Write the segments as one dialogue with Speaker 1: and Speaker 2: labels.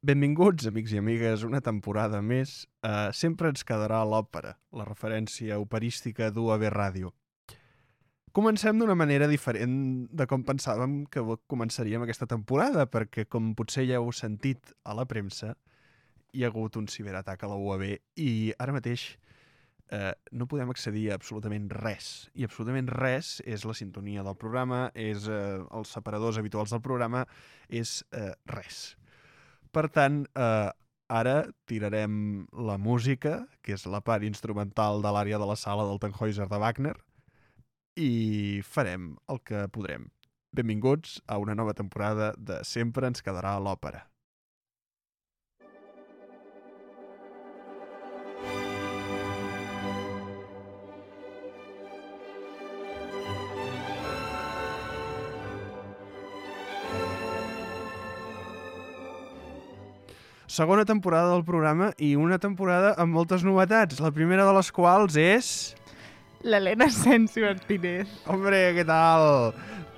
Speaker 1: Benvinguts, amics i amigues, una temporada més. Uh, sempre ens quedarà l'òpera, la referència operística d'UAB Ràdio. Comencem d'una manera diferent de com pensàvem que començaríem aquesta temporada, perquè, com potser ja heu sentit a la premsa, hi ha hagut un ciberatac a la UAB i ara mateix eh, no podem accedir a absolutament res. I absolutament res és la sintonia del programa, és eh, els separadors habituals del programa, és eh, res. Per tant, eh, ara tirarem la música, que és la part instrumental de l'àrea de la sala del Tannhäuser de Wagner, i farem el que podrem. Benvinguts a una nova temporada de Sempre ens quedarà l'òpera. Segona temporada del programa i una temporada amb moltes novetats. La primera de les quals és...
Speaker 2: L'Helena Sensi Martínez.
Speaker 1: Hombre, què tal?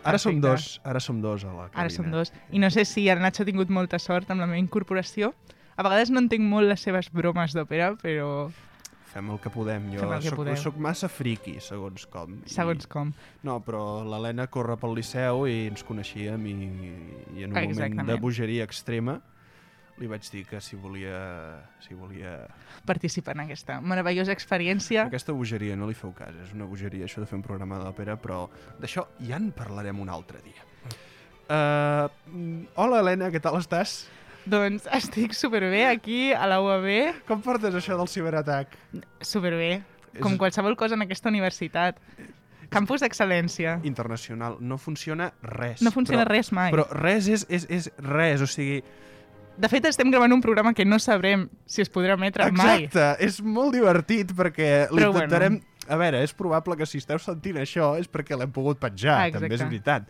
Speaker 1: Ara som dos, ara som dos a la cabina.
Speaker 2: Ara som dos. I no sé si el Nacho ha tingut molta sort amb la meva incorporació. A vegades no entenc molt les seves bromes d'òpera, però...
Speaker 1: Fem el que podem. Jo
Speaker 2: Fem el que
Speaker 1: soc,
Speaker 2: podem.
Speaker 1: soc massa friki, segons com.
Speaker 2: Segons com.
Speaker 1: No, però l'Helena corre pel Liceu i ens coneixíem i, i en un moment
Speaker 2: Exactament.
Speaker 1: de bogeria extrema li vaig dir que si volia, si volia
Speaker 2: Participar en aquesta meravellosa experiència.
Speaker 1: Aquesta bogeria no li feu cas, és una bogeria això de fer un programa d'òpera, però d'això ja en parlarem un altre dia. Uh, hola, Helena, què tal estàs?
Speaker 2: Doncs estic superbé aquí a la UAB,
Speaker 1: Com portes això del ciberatac?
Speaker 2: superbé, com
Speaker 1: És-
Speaker 2: qualsevol cosa en aquesta universitat. Campus d'excel·lència.
Speaker 1: Internacional, no funciona res.
Speaker 2: No funciona
Speaker 1: però,
Speaker 2: res mai.
Speaker 1: Però res és, és, és res, o sigui...
Speaker 2: De fet, estem gravant un programa que no sabrem si es podrà emetre mai.
Speaker 1: Exacte, és molt divertit perquè
Speaker 2: Però bueno.
Speaker 1: l'intentarem... A veure, és probable que si esteu sentint això és perquè l'hem pogut penjar,
Speaker 2: Ah,
Speaker 1: també és
Speaker 2: exacte.
Speaker 1: veritat.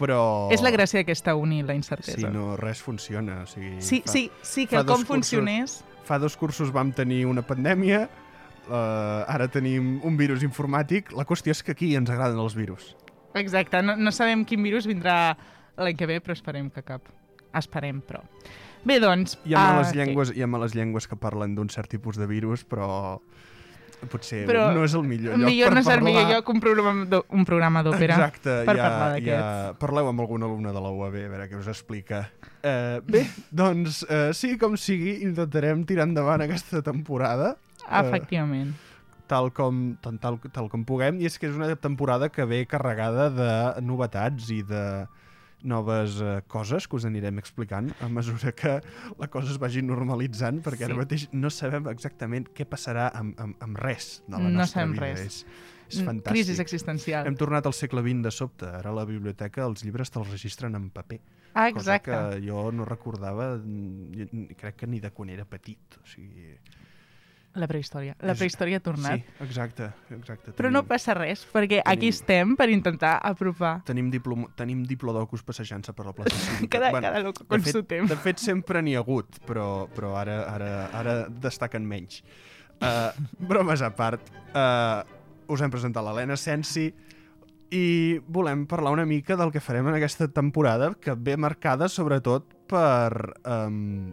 Speaker 1: Però...
Speaker 2: És la gràcia d'aquesta uni, la incertesa.
Speaker 1: Si no, res funciona. O sigui,
Speaker 2: Sí,
Speaker 1: fa-
Speaker 2: sí, sí, que com
Speaker 1: cursos-
Speaker 2: funcionés...
Speaker 1: Fa dos cursos vam tenir una pandèmia, uh, ara tenim un virus informàtic. La qüestió és que aquí ens agraden els virus.
Speaker 2: Exacte, no, no sabem quin virus vindrà l'any que ve, però esperem que cap. Esperem, però. Bé, doncs...
Speaker 1: Hi ha,
Speaker 2: ah,
Speaker 1: males
Speaker 2: què?
Speaker 1: llengües, hi ha males llengües que parlen d'un cert tipus de virus, però potser
Speaker 2: Però
Speaker 1: no és el millor lloc
Speaker 2: millor
Speaker 1: per
Speaker 2: no és el millor lloc un programa un programa d'òpera.
Speaker 1: Exacte,
Speaker 2: per
Speaker 1: ja,
Speaker 2: parlar
Speaker 1: ja
Speaker 2: d'aquests.
Speaker 1: parleu amb algun alumne de la UAB, a veure què us explica. Uh, bé, doncs, uh, sí com sigui, intentarem tirar endavant aquesta temporada.
Speaker 2: Efectivament.
Speaker 1: tal com, tal, tal, tal com puguem, i és que és una temporada que ve carregada de novetats i de noves eh, coses que us anirem explicant a mesura que la cosa es vagi normalitzant, perquè ara
Speaker 2: Sí.
Speaker 1: mateix no sabem exactament què passarà amb, amb, amb res de la
Speaker 2: No
Speaker 1: nostra
Speaker 2: sabem
Speaker 1: vida.
Speaker 2: res.
Speaker 1: És, és
Speaker 2: Mm,
Speaker 1: fantàstic.
Speaker 2: Crisi existencial.
Speaker 1: Hem tornat al segle XX de sobte. Ara a la biblioteca els llibres te'ls registren en paper.
Speaker 2: Ah, exacte.
Speaker 1: Cosa que jo no recordava, mm, i crec que ni de quan era petit. O sigui...
Speaker 2: La prehistòria. La prehistòria ha tornat.
Speaker 1: Sí, exacte. exacte.
Speaker 2: Però no passa res, perquè aquí estem per intentar apropar
Speaker 1: Tenim, diplom... tenim diplodocus passejant-se per la plaça cívica.
Speaker 2: cada, cada loco con
Speaker 1: fet,
Speaker 2: su temps.
Speaker 1: De fet, sempre n'hi ha hagut, però, però ara, ara, ara destaquen menys. Uh, bromes a part, uh, us hem presentat l'Helena Sensi i volem parlar una mica del que farem en aquesta temporada, que ve marcada sobretot per, um,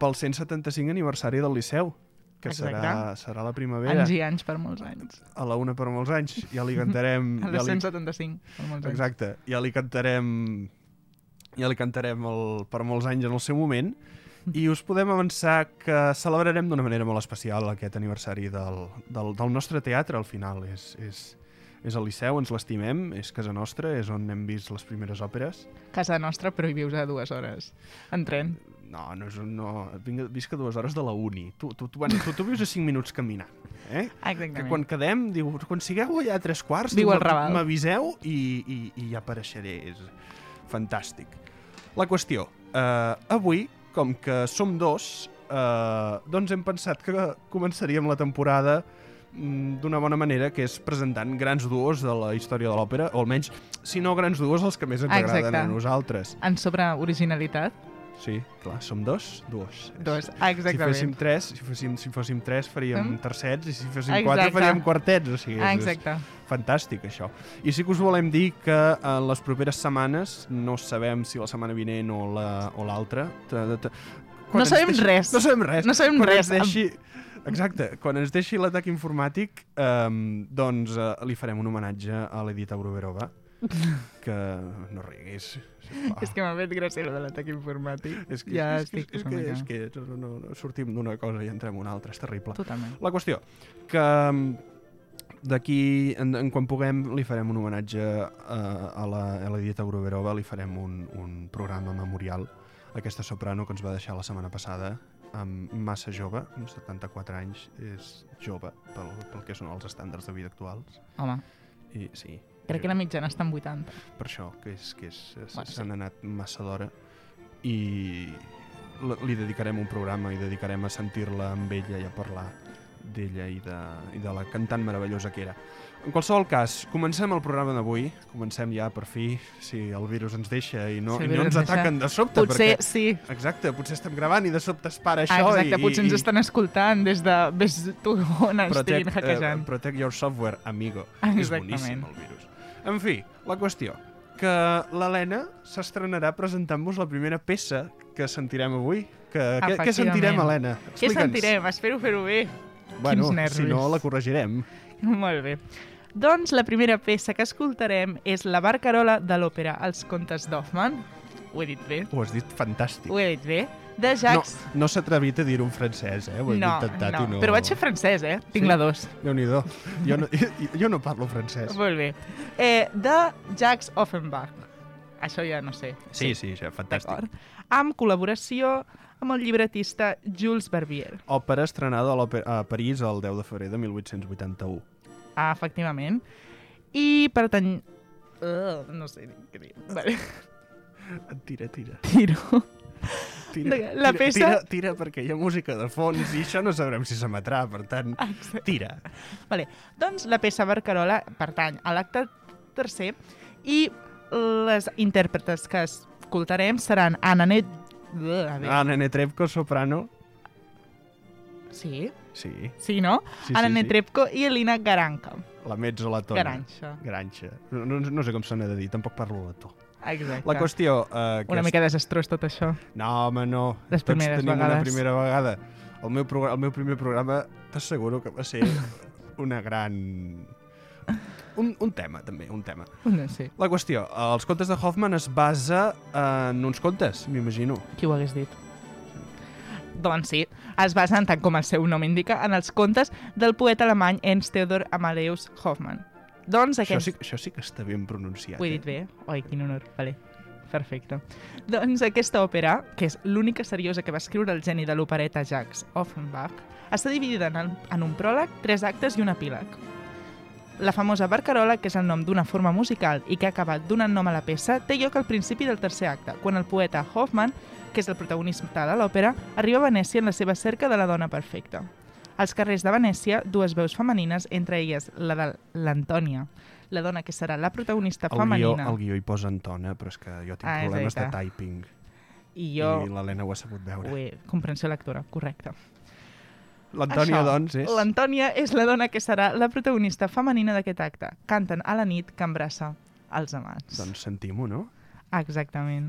Speaker 1: pel 175 aniversari del Liceu, que serà,
Speaker 2: Exacte.
Speaker 1: serà la primavera,
Speaker 2: Anys i anys per molts anys.
Speaker 1: a la una per molts anys. Ja li cantarem...
Speaker 2: A
Speaker 1: ja
Speaker 2: les
Speaker 1: li,
Speaker 2: 175 per molts anys.
Speaker 1: Exacte, ja li cantarem ja li cantarem el, per molts anys en el seu moment i us podem avançar que celebrarem d'una manera molt especial aquest aniversari del, del, del nostre teatre al final és, és, és el Liceu, ens l'estimem és casa nostra, és on hem vist les primeres òperes
Speaker 2: Casa nostra, però hi vius a dues hores. En tren.
Speaker 1: No, no és un, no, vinc, visc a dues hores de la uni tu, tu, tu, bueno, tu, tu vius a cinc minuts caminant eh? que
Speaker 2: Exactament.
Speaker 1: quan quedem, diu, quan sigueu allà a tres quarts, m'aviseu i, i, i ja apareixeré. És fantàstic. La qüestió, eh, avui, com que som dos, eh, doncs hem pensat que començaríem la temporada mm, d'una bona manera, que és presentant grans duos de la història de l'òpera, o almenys, si no grans duos, els que més ens
Speaker 2: Exacte.
Speaker 1: agraden a nosaltres.
Speaker 2: En sobre originalitat.
Speaker 1: Sí, clar, som dos.
Speaker 2: Dos,
Speaker 1: Si
Speaker 2: exactament.
Speaker 1: féssim tres, si fóssim, si fóssim tres faríem
Speaker 2: Mm.
Speaker 1: tercets i si fóssim
Speaker 2: Exacte.
Speaker 1: quatre faríem quartets. O sigui, és, és
Speaker 2: exacte.
Speaker 1: fantàstic això. I sí que us volem dir que en les properes setmanes, no sabem si la setmana vinent o la- o l'altra, la,
Speaker 2: No
Speaker 1: ens
Speaker 2: sabem
Speaker 1: deixi...
Speaker 2: res.
Speaker 1: No sabem res.
Speaker 2: No sabem
Speaker 1: quan
Speaker 2: res.
Speaker 1: Deixi... Exacte, quan ens deixi l'atac informàtic, um, doncs uh, li farem un homenatge a l'Edita Gruberova, que no riguis.
Speaker 2: És que m'ha fet gràcia de l'atac informàtic.
Speaker 1: És que,
Speaker 2: ja
Speaker 1: és, que,
Speaker 2: estic
Speaker 1: és, que,
Speaker 2: mica-
Speaker 1: és que no, no, no, sortim d'una cosa i entrem en una altra, és terrible.
Speaker 2: Totalment.
Speaker 1: La qüestió, que mm, d'aquí, en, en quan puguem, li farem un homenatge uh, a la, a la Dieta Gruberova, li farem un, un programa memorial a aquesta soprano que ens va deixar la setmana passada, amb massa jove, amb 74 anys, és jove pel, pel que són els estàndards de vida actuals.
Speaker 2: Home,
Speaker 1: I sí,
Speaker 2: crec que la mitjana està en 80.
Speaker 1: per això, que és que és,
Speaker 2: Bueno,
Speaker 1: s'han
Speaker 2: sí.
Speaker 1: anat massa d'hora i li dedicarem un programa i dedicarem a sentir-la amb ella i a parlar d'ella i, de, i de la cantant meravellosa que era. En qualsevol cas, comencem el programa d'avui, comencem ja per fi, si el virus ens deixa i no,
Speaker 2: Si
Speaker 1: i no ens
Speaker 2: ens deixa.
Speaker 1: ataquen de sobte.
Speaker 2: Potser
Speaker 1: perquè,
Speaker 2: sí.
Speaker 1: exacte, potser estem gravant i de sobte es para
Speaker 2: Ah,
Speaker 1: això
Speaker 2: exacte,
Speaker 1: i...
Speaker 2: potser ens
Speaker 1: i,
Speaker 2: estan escoltant des de... Ves tu on ens estiguin hackejant.
Speaker 1: eh, protect your software, amigo. És
Speaker 2: Exactament.
Speaker 1: boníssim el virus. En fi, la qüestió, que l'Helena s'estrenarà presentant-vos la primera peça que sentirem avui. Que, què, què sentirem. Helena?
Speaker 2: Què sentirem? Espero fer-ho bé.
Speaker 1: Bueno,
Speaker 2: Quins nervis.
Speaker 1: si no, la corregirem.
Speaker 2: Molt bé. Doncs la primera peça que escoltarem és la barcarola de l'òpera Els contes d'Hoffmann. Ho he dit bé?
Speaker 1: Ho has dit fantàstic.
Speaker 2: Ho he dit bé? De
Speaker 1: No,
Speaker 2: Jacques...
Speaker 1: no s'ha atrevit a dir-ho en francès, eh? Ho he
Speaker 2: no,
Speaker 1: intentat
Speaker 2: no,
Speaker 1: i no...
Speaker 2: però vaig fer francès, eh? Tinc
Speaker 1: Sí?
Speaker 2: la 2.
Speaker 1: Déu-n'hi-do. Jo, no, jo, jo no parlo francès.
Speaker 2: Molt bé. Eh, de Jacques Offenbach. Això ja no sé.
Speaker 1: Sí, sí, ja, fantàstic.
Speaker 2: Amb col·laboració amb el llibretista Jules Barbier.
Speaker 1: Òpera estrenada a, a París el 10 de febrer de 1881.
Speaker 2: Ah, efectivament. I pertany... Uh, no sé què dir. Vale.
Speaker 1: Tira, tira.
Speaker 2: Tiro.
Speaker 1: Tira,
Speaker 2: De- la
Speaker 1: tira,
Speaker 2: peça-
Speaker 1: tira, tira, perquè hi ha música de fons i això no sabrem si s'emetrà, per tant,
Speaker 2: Exacte.
Speaker 1: tira.
Speaker 2: Vale. Doncs la peça Barcarola pertany a l'acte tercer i les intèrpretes que escoltarem seran Anna Net...
Speaker 1: Anna Netrebko, soprano.
Speaker 2: Sí?
Speaker 1: Sí,
Speaker 2: Sí, no?
Speaker 1: sí,
Speaker 2: Anna
Speaker 1: sí,
Speaker 2: Netrebko i Elina Garanca.
Speaker 1: sí. La mezzolatona.
Speaker 2: Garanxa.
Speaker 1: Granxa. No, no, no sé com se n'ha de dir, tampoc parlo letó.
Speaker 2: Exacte.
Speaker 1: La qüestió... Eh, que
Speaker 2: Una mica desastrós tot això.
Speaker 1: No, home, no.
Speaker 2: Les
Speaker 1: Tots
Speaker 2: primeres
Speaker 1: tenim una
Speaker 2: vegades.
Speaker 1: primera vegada. El meu, programa, el meu primer programa t'asseguro que va ser una gran... Un, un tema, també, un tema.
Speaker 2: No sé.
Speaker 1: La qüestió, els contes de Hoffman es basa en uns contes, m'imagino.
Speaker 2: Qui ho hagués dit? Doncs sí, es basen, tant com el seu nom indica, en els contes del poeta alemany Ernst Theodor Amadeus Hoffmann. Doncs
Speaker 1: Això
Speaker 2: aquest...
Speaker 1: sí, això sí que està ben pronunciat.
Speaker 2: Ho he
Speaker 1: eh?
Speaker 2: dit bé? Oi, quin honor. Vale. Perfecte. Doncs aquesta òpera, que és l'única seriosa que va escriure el geni de l'opereta Jacques Offenbach, està dividida en, el, en un pròleg, tres actes i un epíleg. La famosa barcarola, que és el nom d'una forma musical i que ha acabat donant nom a la peça, té lloc al principi del tercer acte, quan el poeta Hoffmann, que és el protagonista de l'òpera, arriba a Venècia en la seva cerca de la dona perfecta. Als carrers de Venècia, dues veus femenines, entre elles la de l'Antònia, la dona que serà la protagonista
Speaker 1: El guió,
Speaker 2: femenina.
Speaker 1: el guió hi posa Antona, però és que jo tinc
Speaker 2: Ah,
Speaker 1: problemes de
Speaker 2: veritat.
Speaker 1: typing.
Speaker 2: I jo...
Speaker 1: I l'Helena ho ha sabut veure.
Speaker 2: He... Comprensió lectora, correcte.
Speaker 1: L'Antònia, doncs, és...
Speaker 2: L'Antònia és la dona que serà la protagonista femenina d'aquest acte. Canten a la nit que embraça els amants.
Speaker 1: Doncs sentim-ho, no?
Speaker 2: Exactament.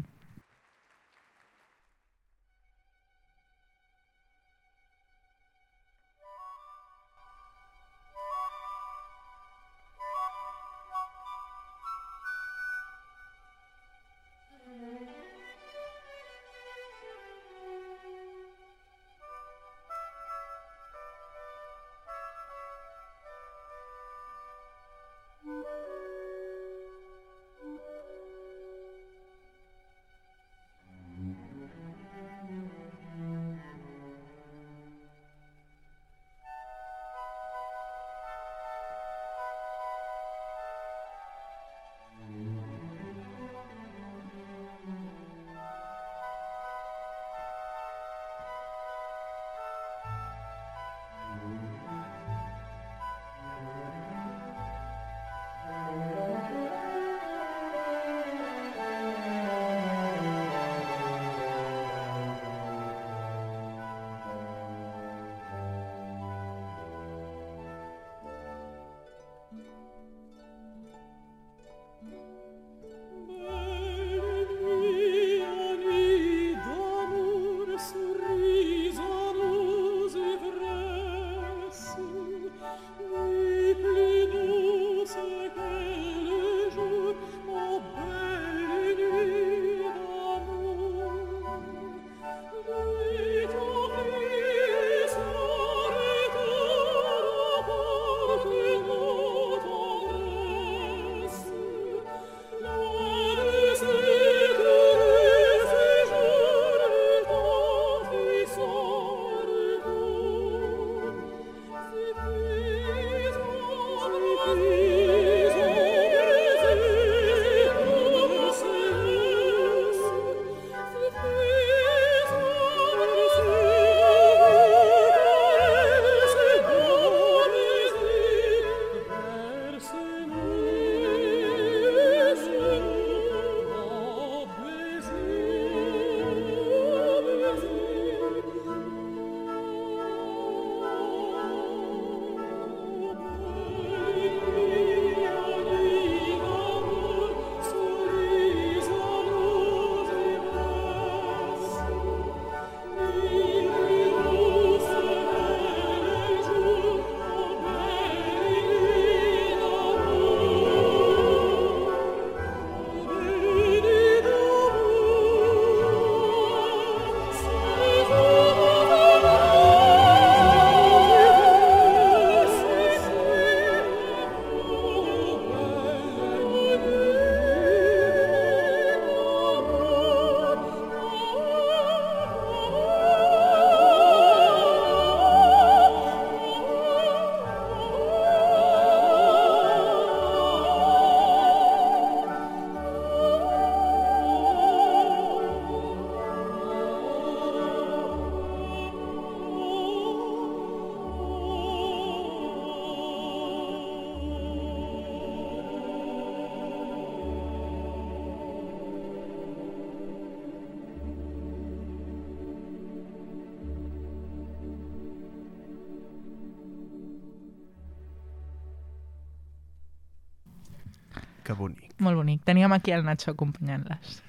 Speaker 2: Teníem aquí el Nacho acompanyant-les.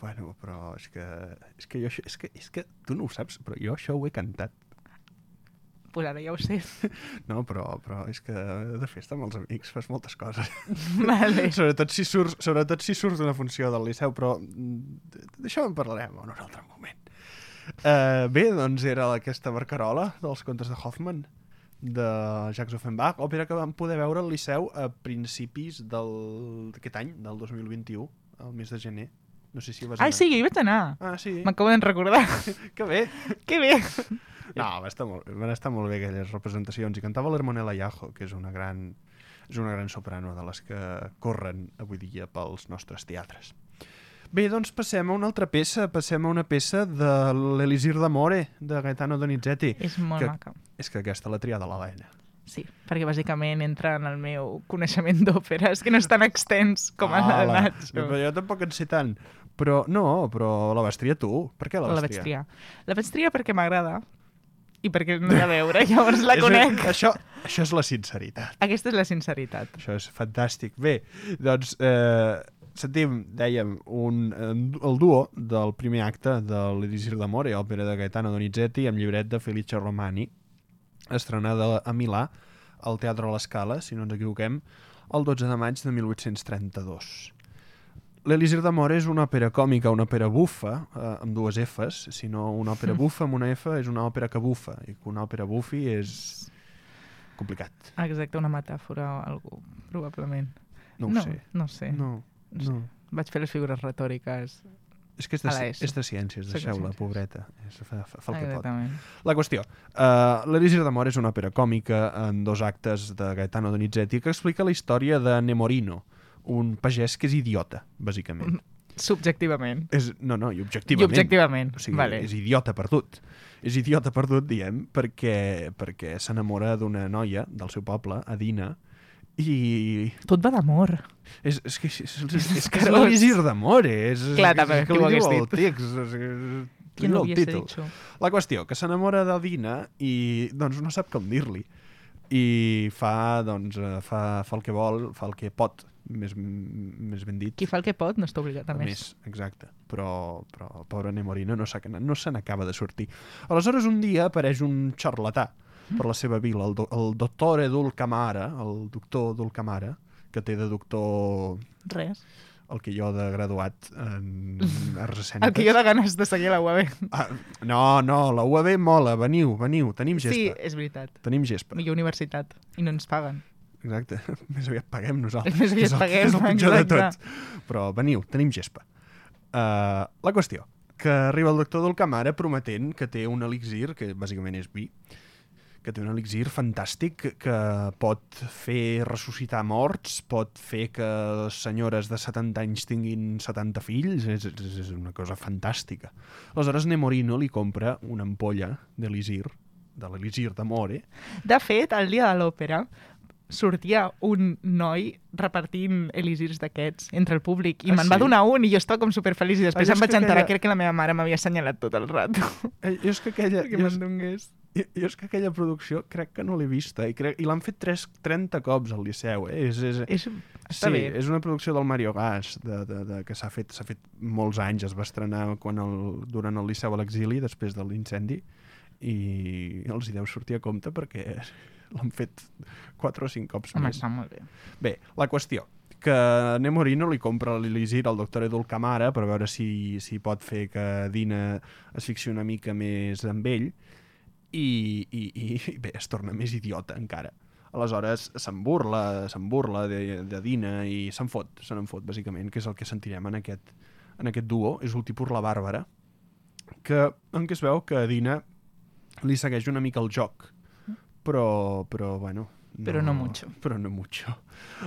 Speaker 1: Bueno, però és que, és que, jo, això- és que, és que tu no ho saps, però jo això ho he cantat.
Speaker 2: Pues ara ja ho sé.
Speaker 1: No, però, però és que de festa amb els amics fas moltes coses.
Speaker 2: vale.
Speaker 1: sobretot si surts, sobretot si surts d'una funció del Liceu, però mm, d'això en parlarem en un altre moment. Uh, bé, doncs era aquesta barcarola dels contes de Hoffman de Jacques Offenbach, òpera que vam poder veure al Liceu a principis del- d'aquest any, del 2021, al mes de gener. No sé si vas
Speaker 2: Ah,
Speaker 1: anar.
Speaker 2: sí, jo hi vaig anar.
Speaker 1: Ah, sí.
Speaker 2: M'acabo de recordar.
Speaker 1: Que bé.
Speaker 2: que bé.
Speaker 1: No, va estar molt, van estar molt bé aquelles representacions. I cantava l'Hermonella Iajo, que és una gran, és una gran soprano de les que corren avui dia pels nostres teatres. Bé, doncs passem a una altra peça. Passem a una peça de l'Elisir d'Amore, de Gaetano Donizetti.
Speaker 2: És molt
Speaker 1: Que-
Speaker 2: maca.
Speaker 1: És que aquesta l'ha triada l'Helena.
Speaker 2: Sí, perquè bàsicament entra en el meu coneixement d'òpera. És que no és tan extens com el de
Speaker 1: Ala,
Speaker 2: Nacho.
Speaker 1: Però jo tampoc en sé tant. Però no, però la vas triar tu. Per què la vas
Speaker 2: La vaig
Speaker 1: triar?
Speaker 2: La vaig triar perquè m'agrada i perquè no hi ha a veure, llavors la
Speaker 1: És-
Speaker 2: conec.
Speaker 1: Això, això és la sinceritat.
Speaker 2: Aquesta és la sinceritat.
Speaker 1: Això és fantàstic. Bé, doncs eh, sentim, dèiem, un, el duo del primer acte de l'Elisir d'Amore, òpera de Gaetano Donizetti, amb llibret de Felice Romani, estrenada a Milà, al Teatre a l'Escala, si no ens equivoquem, el 12 de maig de 1832. L'Elisir d'Amore és una òpera còmica, una òpera bufa, eh, amb dues Fs, si no una òpera bufa amb una F és una òpera que bufa, i que una òpera bufi és complicat.
Speaker 2: Exacte, una metàfora o algú, probablement.
Speaker 1: No ho
Speaker 2: no,
Speaker 1: sé.
Speaker 2: No sé.
Speaker 1: No,
Speaker 2: No
Speaker 1: no.
Speaker 2: Vaig fer les figures retòriques.
Speaker 1: És que és de, és de ciències, deixeu-la, pobreta. És, fa, fa, fa el que pot. La qüestió. Uh, L'Elisir d'Amor és una òpera còmica en dos actes de Gaetano Donizetti que explica la història de Nemorino, un pagès que és idiota, bàsicament.
Speaker 2: Subjectivament.
Speaker 1: És, no, no, i
Speaker 2: I
Speaker 1: objectivament.
Speaker 2: objectivament.
Speaker 1: O sigui,
Speaker 2: vale.
Speaker 1: és idiota perdut. És idiota perdut, diem, perquè, perquè s'enamora d'una noia del seu poble, Adina, i
Speaker 2: Tot va d'amor.
Speaker 1: és, és que és, és, és, és, que és
Speaker 2: Carós.
Speaker 1: l'Elisir d'Amor, és,
Speaker 2: Clar,
Speaker 1: és,
Speaker 2: també,
Speaker 1: és que
Speaker 2: ho
Speaker 1: li diu
Speaker 2: hagués
Speaker 1: el
Speaker 2: dit?
Speaker 1: text, és, és,
Speaker 2: Qui no
Speaker 1: el títol.
Speaker 2: dicho?
Speaker 1: La qüestió, que s'enamora d'Adina i doncs no sap com dir-li i fa, doncs, eh, fa, fa el que vol, fa el que pot, més, més ben dit.
Speaker 2: Qui fa el que pot no està obligat a
Speaker 1: A
Speaker 2: més.
Speaker 1: més, exacte. Però, però el pobre Nemorino no, no se n'acaba de sortir. Aleshores, un dia apareix un xarlatà per la seva vila, el, do, el doctor Edul Camara, el doctor Edul Camara, que té de doctor
Speaker 2: Res.
Speaker 1: el que jo de graduat en arts escèniques.
Speaker 2: El que jo de ganes de seguir a la UAB.
Speaker 1: Ah, no, no, la UAB mola, veniu, veniu, tenim gespa.
Speaker 2: Sí, és veritat.
Speaker 1: Tenim gespa.
Speaker 2: Millor universitat. I no ens paguen.
Speaker 1: Exacte. Més aviat paguem nosaltres.
Speaker 2: Més aviat
Speaker 1: que és el,
Speaker 2: paguem,
Speaker 1: és el pitjor de
Speaker 2: exacte.
Speaker 1: tot. Però veniu, tenim gespa. Uh, la qüestió, que arriba el doctor del Camara prometent que té un elixir, que bàsicament és vi, que té un elixir fantàstic que, que pot fer ressuscitar morts, pot fer que senyores de 70 anys tinguin 70 fills, és, és, és una cosa fantàstica. Aleshores Nemorino li compra una ampolla d'elixir, de l'elixir d'amore,
Speaker 2: De fet, el dia de l'òpera sortia un noi repartint elisirs d'aquests entre el públic i
Speaker 1: Ah,
Speaker 2: me'n va
Speaker 1: sí?
Speaker 2: donar un i jo estava com superfeliç i després
Speaker 1: Ah, jo
Speaker 2: em
Speaker 1: és
Speaker 2: vaig
Speaker 1: que
Speaker 2: enterar
Speaker 1: aquella-
Speaker 2: que era que la meva mare m'havia assenyalat tot el rato
Speaker 1: Eh, jo és que aquella... és-
Speaker 2: me'n donés.
Speaker 1: Jo, jo és que aquella producció crec que no l'he vista i, crec, i l'han fet tres, 30 cops al Liceu. Eh? És, és,
Speaker 2: És...
Speaker 1: Sí,
Speaker 2: bé.
Speaker 1: és una producció del Mario Gas de, de, de, que s'ha fet, fet molts anys. Es va estrenar quan el, durant el Liceu a l'exili, després de l'incendi, i els hi deu sortir a compte perquè l'han fet 4 o 5 cops
Speaker 2: Home,
Speaker 1: més.
Speaker 2: està molt bé.
Speaker 1: Bé, la qüestió que Nemorino li compra l'Elisir al doctor Edul Camara per veure si, si pot fer que Dina es fixi una mica més amb ell i, i, i bé, es torna més idiota encara. Aleshores se'n burla, se'n burla de, de Dina i se'n fot, se n'en fot, bàsicament, que és el que sentirem en aquest, en aquest duo, és el tipus la Bàrbara, que, en què es veu que a Dina li segueix una mica el joc, però, però bueno...
Speaker 2: Però no mucho.
Speaker 1: Però no mucho.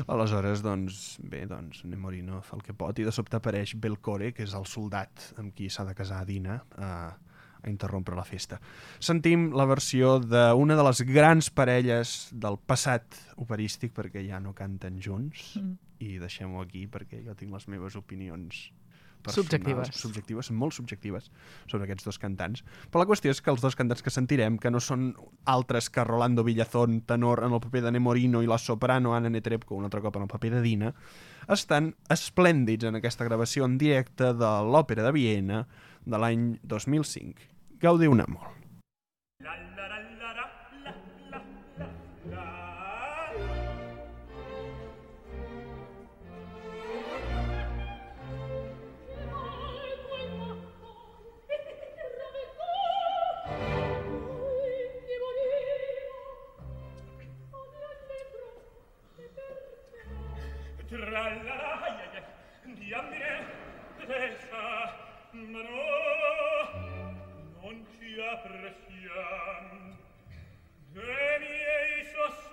Speaker 1: Aleshores, doncs, bé, doncs, Nemorino fa el que pot i de sobte apareix Belcore, que és el soldat amb qui s'ha de casar Dina, a, a interrompre la festa. Sentim la versió d'una de les grans parelles del passat operístic, perquè ja no canten junts,
Speaker 2: mm.
Speaker 1: i deixem-ho aquí perquè jo tinc les meves opinions
Speaker 2: subjectives.
Speaker 1: subjectives, molt subjectives sobre aquests dos cantants. Però la qüestió és que els dos cantants que sentirem, que no són altres que Rolando Villazón, tenor en el paper de Nemorino i la soprano Anna Netrebko, un altre cop en el paper de Dina, estan esplèndids en aquesta gravació en directe de l'Òpera de Viena de l'any 2005.
Speaker 3: Gaudium Amor. Trallala, ai ai ai. non ci appressiam de miei sostegni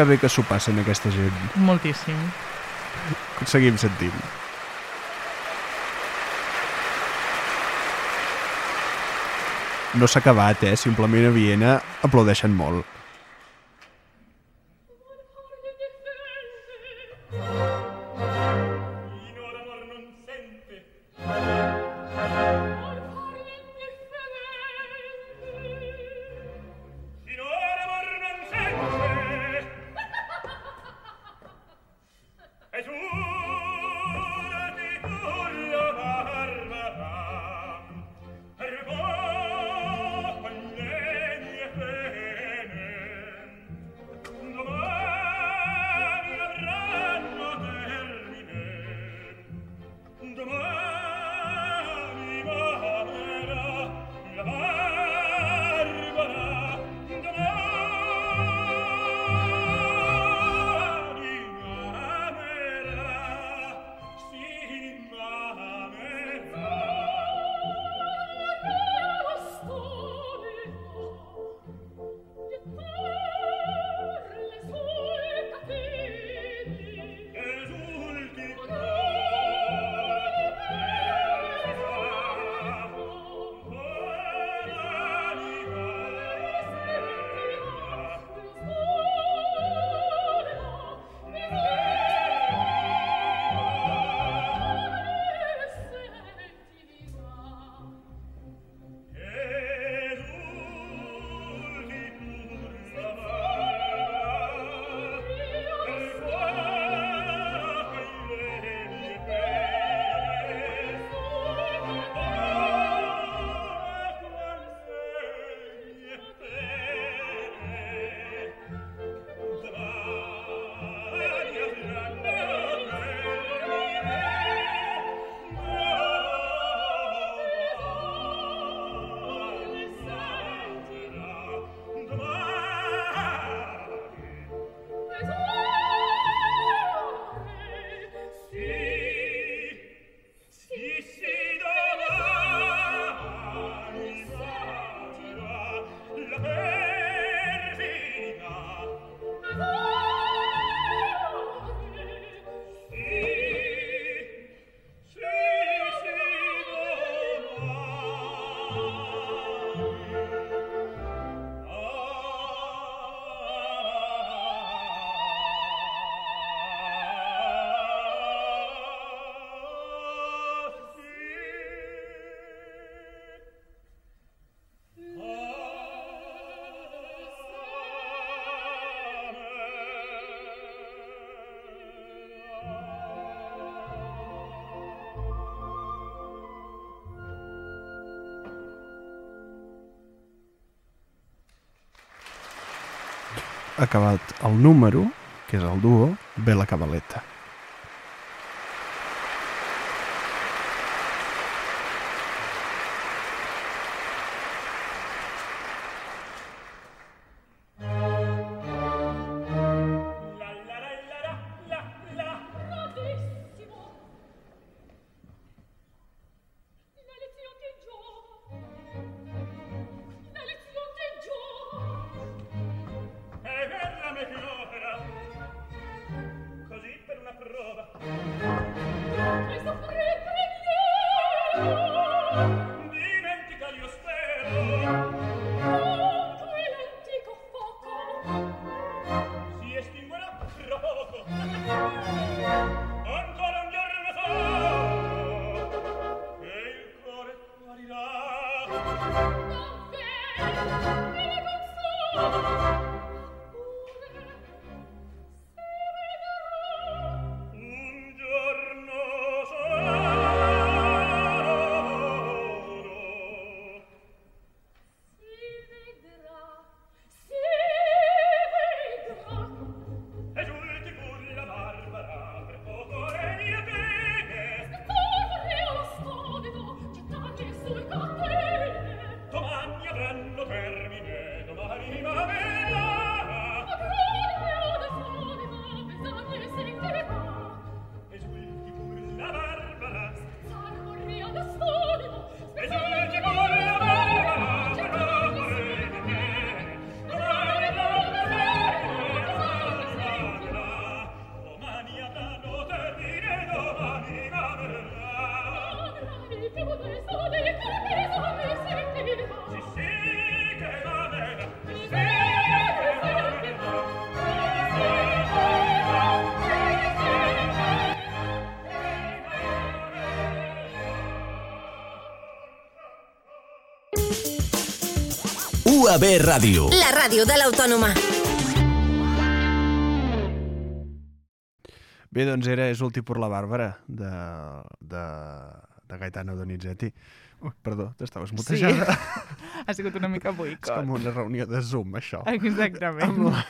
Speaker 1: que bé que s'ho passen aquesta gent.
Speaker 2: Moltíssim.
Speaker 1: Seguim sentint. No s'ha acabat, eh? Simplement a Viena aplaudeixen molt. Acabat el número, que és el duo, ve la cabaleta.
Speaker 4: UAB Ràdio.
Speaker 5: La ràdio de l'Autònoma.
Speaker 1: Bé, doncs era És últim per la Bàrbara, de, de, de Gaetano Donizetti. Ui, perdó, t'estaves mutejada.
Speaker 2: Ha sigut una mica
Speaker 1: És
Speaker 2: boicot.
Speaker 1: com una reunió de Zoom, això.
Speaker 2: Exactament.
Speaker 1: Amb la-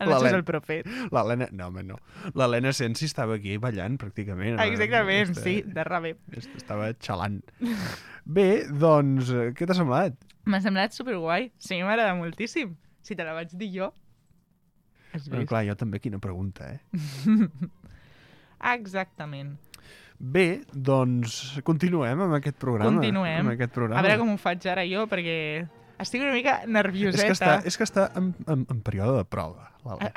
Speaker 2: El Nacho és el profet.
Speaker 1: L'Helena... No, home, no. L'Helena Sensi estava aquí ballant, pràcticament.
Speaker 2: Exactament,
Speaker 1: Este-
Speaker 2: sí, de rave.
Speaker 1: este Estava xalant. Bé, doncs, eh, què t'ha semblat?
Speaker 2: M'ha semblat superguai. Sí, m'agrada moltíssim. Si te la vaig dir jo... Has
Speaker 1: Bueno, clar, jo també, quina pregunta, eh?
Speaker 2: Exactament.
Speaker 1: Bé, doncs, continuem amb aquest programa.
Speaker 2: Continuem.
Speaker 1: Amb aquest programa.
Speaker 2: A veure com ho faig ara jo, perquè estic una mica
Speaker 1: és
Speaker 2: nervioseta.
Speaker 1: que està, és que està en, en, en període de prova.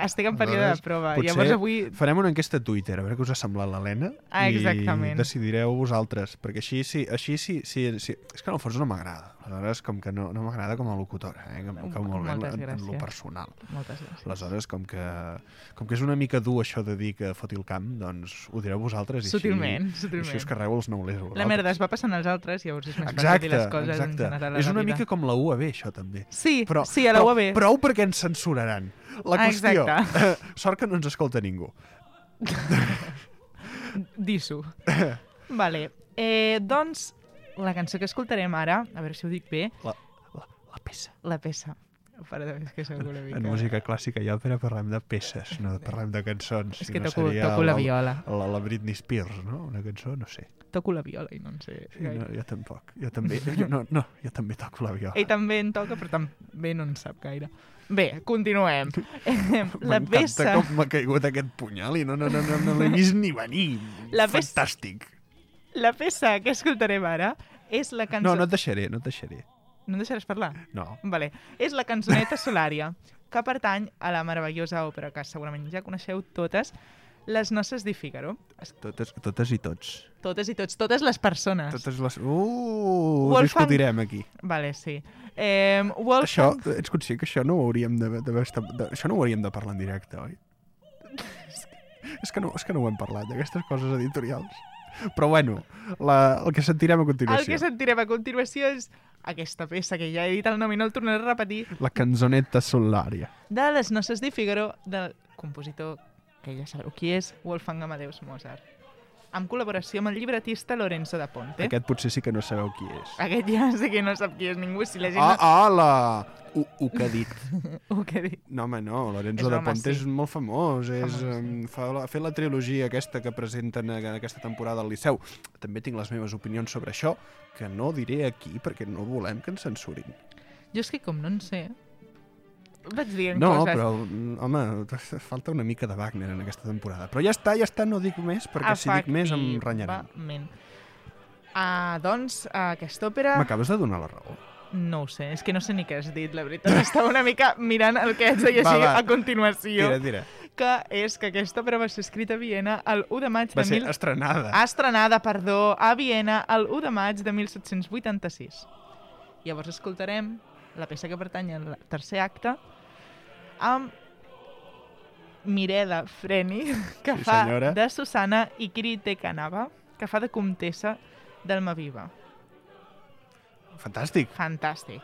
Speaker 2: Estic en període de prova.
Speaker 1: potser
Speaker 2: Llavors avui...
Speaker 1: Farem una enquesta a Twitter, a veure què us ha semblat l'Helena.
Speaker 2: Ah, exactament.
Speaker 1: I decidireu vosaltres, perquè així sí, així sí, sí, sí. És que en el fons no m'agrada. Aleshores, com que no, no m'agrada com a locutora, eh? com, com molt bé en, en, en lo personal.
Speaker 2: Moltes gràcies.
Speaker 1: Aleshores, com que, com que és una mica dur això de dir que foti el camp, doncs ho direu vosaltres. I
Speaker 2: Sutilment,
Speaker 1: així,
Speaker 2: sutilment.
Speaker 1: Així us carreu els neulers.
Speaker 2: La merda es va passant als altres, llavors és més fàcil
Speaker 1: Exacte,
Speaker 2: dir les coses en
Speaker 1: exacte.
Speaker 2: general a
Speaker 1: És una
Speaker 2: vida.
Speaker 1: mica com la UAB, això també.
Speaker 2: Sí,
Speaker 1: Però,
Speaker 2: sí, a la
Speaker 1: però,
Speaker 2: UAB.
Speaker 1: Prou perquè ens censuraran. La
Speaker 2: Ah,
Speaker 1: qüestió...
Speaker 2: exacte.
Speaker 1: sort que no ens escolta ningú.
Speaker 2: Disso. vale. Eh, doncs, la cançó que escoltarem ara, a veure si ho dic bé,
Speaker 1: La, la, la peça.
Speaker 2: la peça. Perdó, és que soc una mica...
Speaker 1: En música clàssica i òpera parlem de peces, no parlem de cançons.
Speaker 2: És que
Speaker 1: no
Speaker 2: toco,
Speaker 1: seria
Speaker 2: toco la viola.
Speaker 1: La, la Britney Spears, no? Una cançó, no sé.
Speaker 2: Toco la viola i no en sé
Speaker 1: Sí,
Speaker 2: gaire.
Speaker 1: no, jo tampoc. Jo també, jo, no, no, jo també toco la viola.
Speaker 2: Ell també en toca, però també no en sap gaire. Bé, continuem. La
Speaker 1: M'encanta
Speaker 2: peça...
Speaker 1: com m'ha caigut aquest punyal i no, no, no, no, no l'he vist ni venir.
Speaker 2: La peça-
Speaker 1: Fantàstic.
Speaker 2: La peça que escoltarem ara és la cançó...
Speaker 1: No, no et deixaré, no et deixaré.
Speaker 2: No em deixaràs parlar?
Speaker 1: No.
Speaker 2: Vale. És la cançoneta Solària, que pertany a la meravellosa òpera que segurament ja coneixeu totes, Les noces di Figaro. Es-
Speaker 1: Totes, totes i tots.
Speaker 2: Totes i tots, totes les persones.
Speaker 1: Totes les... Uh,
Speaker 2: Wolfgang-
Speaker 1: discutirem aquí.
Speaker 2: Vale, sí. Eh,
Speaker 1: Això,
Speaker 2: Wolfgang...
Speaker 1: ets conscient que això no ho hauríem de, d'haver estat... De, això no ho hauríem de parlar en directe, oi? és, que no, és que no ho hem parlat, d'aquestes coses editorials. Però bueno, la, el que sentirem a continuació.
Speaker 2: El que sentirem a continuació és aquesta peça que ja he dit el nom i no el tornaré a repetir,
Speaker 1: La canzoneta solària.
Speaker 2: de Les noces di Figaro, del compositor, que ja sabeu qui és, Wolfgang Amadeus Mozart. Amb col·laboració amb el llibretista Lorenzo da Ponte.
Speaker 1: Aquest potser sí que no sabeu qui és.
Speaker 2: Aquest ja sé que no sap qui és ningú, si la gent
Speaker 1: Ah, ah, la... Ho, ho que ha dit.
Speaker 2: no... Ho que dic.
Speaker 1: No, home, no,
Speaker 2: És
Speaker 1: Lorenzo de Ponte
Speaker 2: sí.
Speaker 1: és molt famós, és,
Speaker 2: Famós, sí.
Speaker 1: um, fa, la, ha fet la trilogia aquesta que presenten a- aquesta temporada al Liceu. També tinc les meves opinions sobre això, que no diré aquí perquè no volem que ens censurin.
Speaker 2: Jo és que com no en sé, vaig dient
Speaker 1: No,
Speaker 2: coses.
Speaker 1: però, mm, home, falta una mica de Wagner en aquesta temporada. Però ja està, ja està, no dic més, perquè si dic més em.
Speaker 2: Efectivament. Ah, doncs, aquesta òpera...
Speaker 1: M'acabes de donar la raó.
Speaker 2: No ho sé, és que no sé ni què has dit, la veritat. Estava una mica mirant el que haig de llegir
Speaker 1: Va, va.
Speaker 2: a continuació,
Speaker 1: Tira, tira.
Speaker 2: que és que aquesta òpera va ser escrita a Viena el 1 de maig
Speaker 1: Va
Speaker 2: de...
Speaker 1: ser
Speaker 2: Mil...
Speaker 1: estrenada.
Speaker 2: Estrenada, perdó, a Viena el 1 de maig de 1786. Llavors escoltarem la peça que pertany al tercer acte amb Mireda Freni, que
Speaker 1: Sí,
Speaker 2: fa
Speaker 1: senyora.
Speaker 2: de Susana i Kirite Kanava, que fa de comtessa d'Almaviva.
Speaker 1: Fantàstic.
Speaker 2: Fantàstic.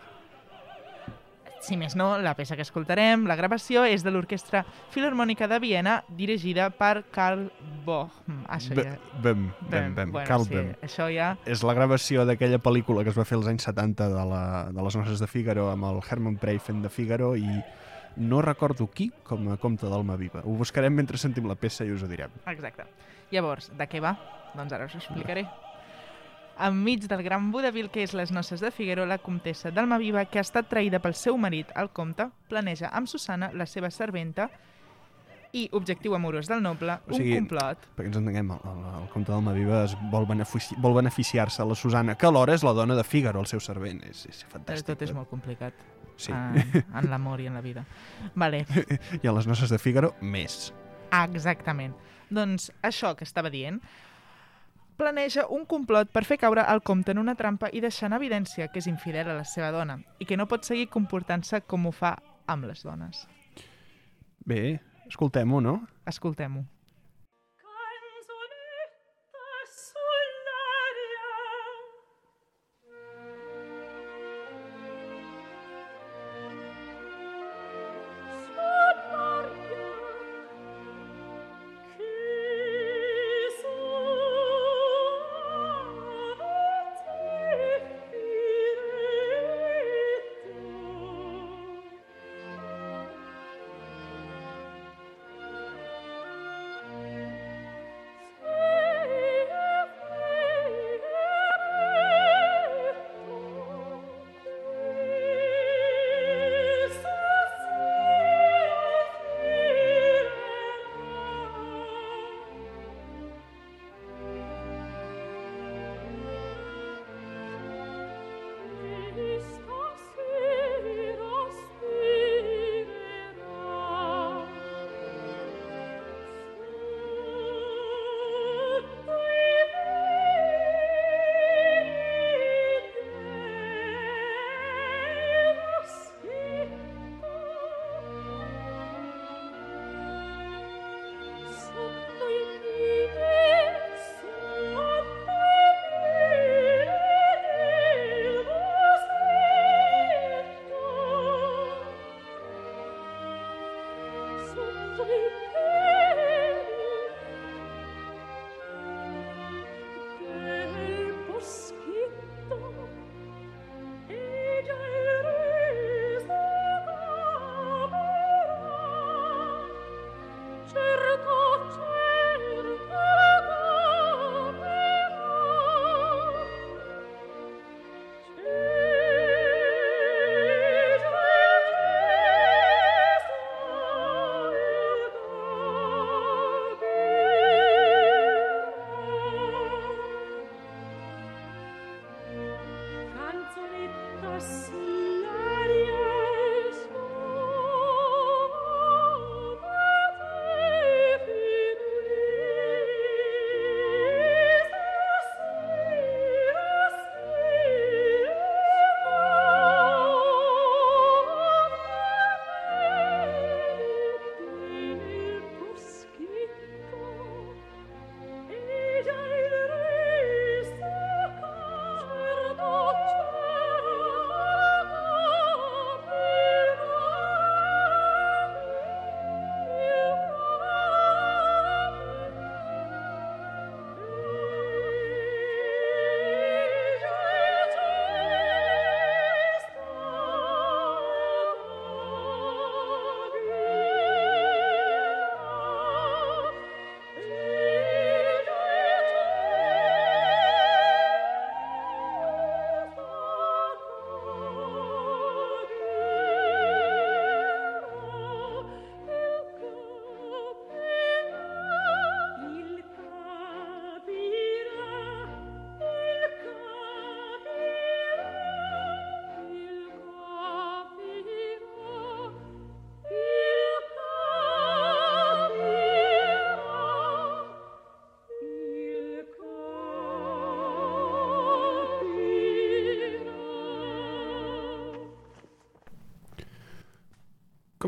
Speaker 2: Si més no, la peça que escoltarem, la gravació, és de l'Orquestra Filarmònica de Viena, dirigida per Karl Bohm. Això ja...
Speaker 1: bem, bem, bem.
Speaker 2: bueno,
Speaker 1: Carl
Speaker 2: sí,
Speaker 1: Bem.
Speaker 2: això ja...
Speaker 1: És la gravació d'aquella pel·lícula que es va fer als anys 70 de, la, de les noces de Figaro amb el Herman Prey fent de Figaro i no recordo qui com a comte d'Alma Viva. Ho buscarem mentre sentim la peça i us ho direm.
Speaker 2: Exacte. Llavors, de què va? Doncs ara us ho explicaré. Enmig del gran vodevil que és les noces de Figuero, la comtessa d'Almaviva, que ha estat traïda pel seu marit, el comte, planeja amb Susana, la seva serventa, i objectiu amorós del noble,
Speaker 1: O sigui,
Speaker 2: un complot.
Speaker 1: Perquè ens entenguem, el, el, el comte d'Alma Viva es vol, benefici vol beneficiar-se a la Susana, que alhora és la dona de Figaro, el seu servent. És, és
Speaker 2: Però
Speaker 1: fantàstic.
Speaker 2: tot és molt complicat
Speaker 1: Sí.
Speaker 2: en, en l'amor i en la vida. Vale,
Speaker 1: I a les noces de Figaro, més.
Speaker 2: exactament. Doncs això que estava dient, planeja un complot per fer caure el comte en una trampa i deixar en evidència que és infidel a la seva dona i que no pot seguir comportant-se com ho fa amb les dones.
Speaker 1: Bé, escoltem-ho, no?
Speaker 2: Escoltem-ho.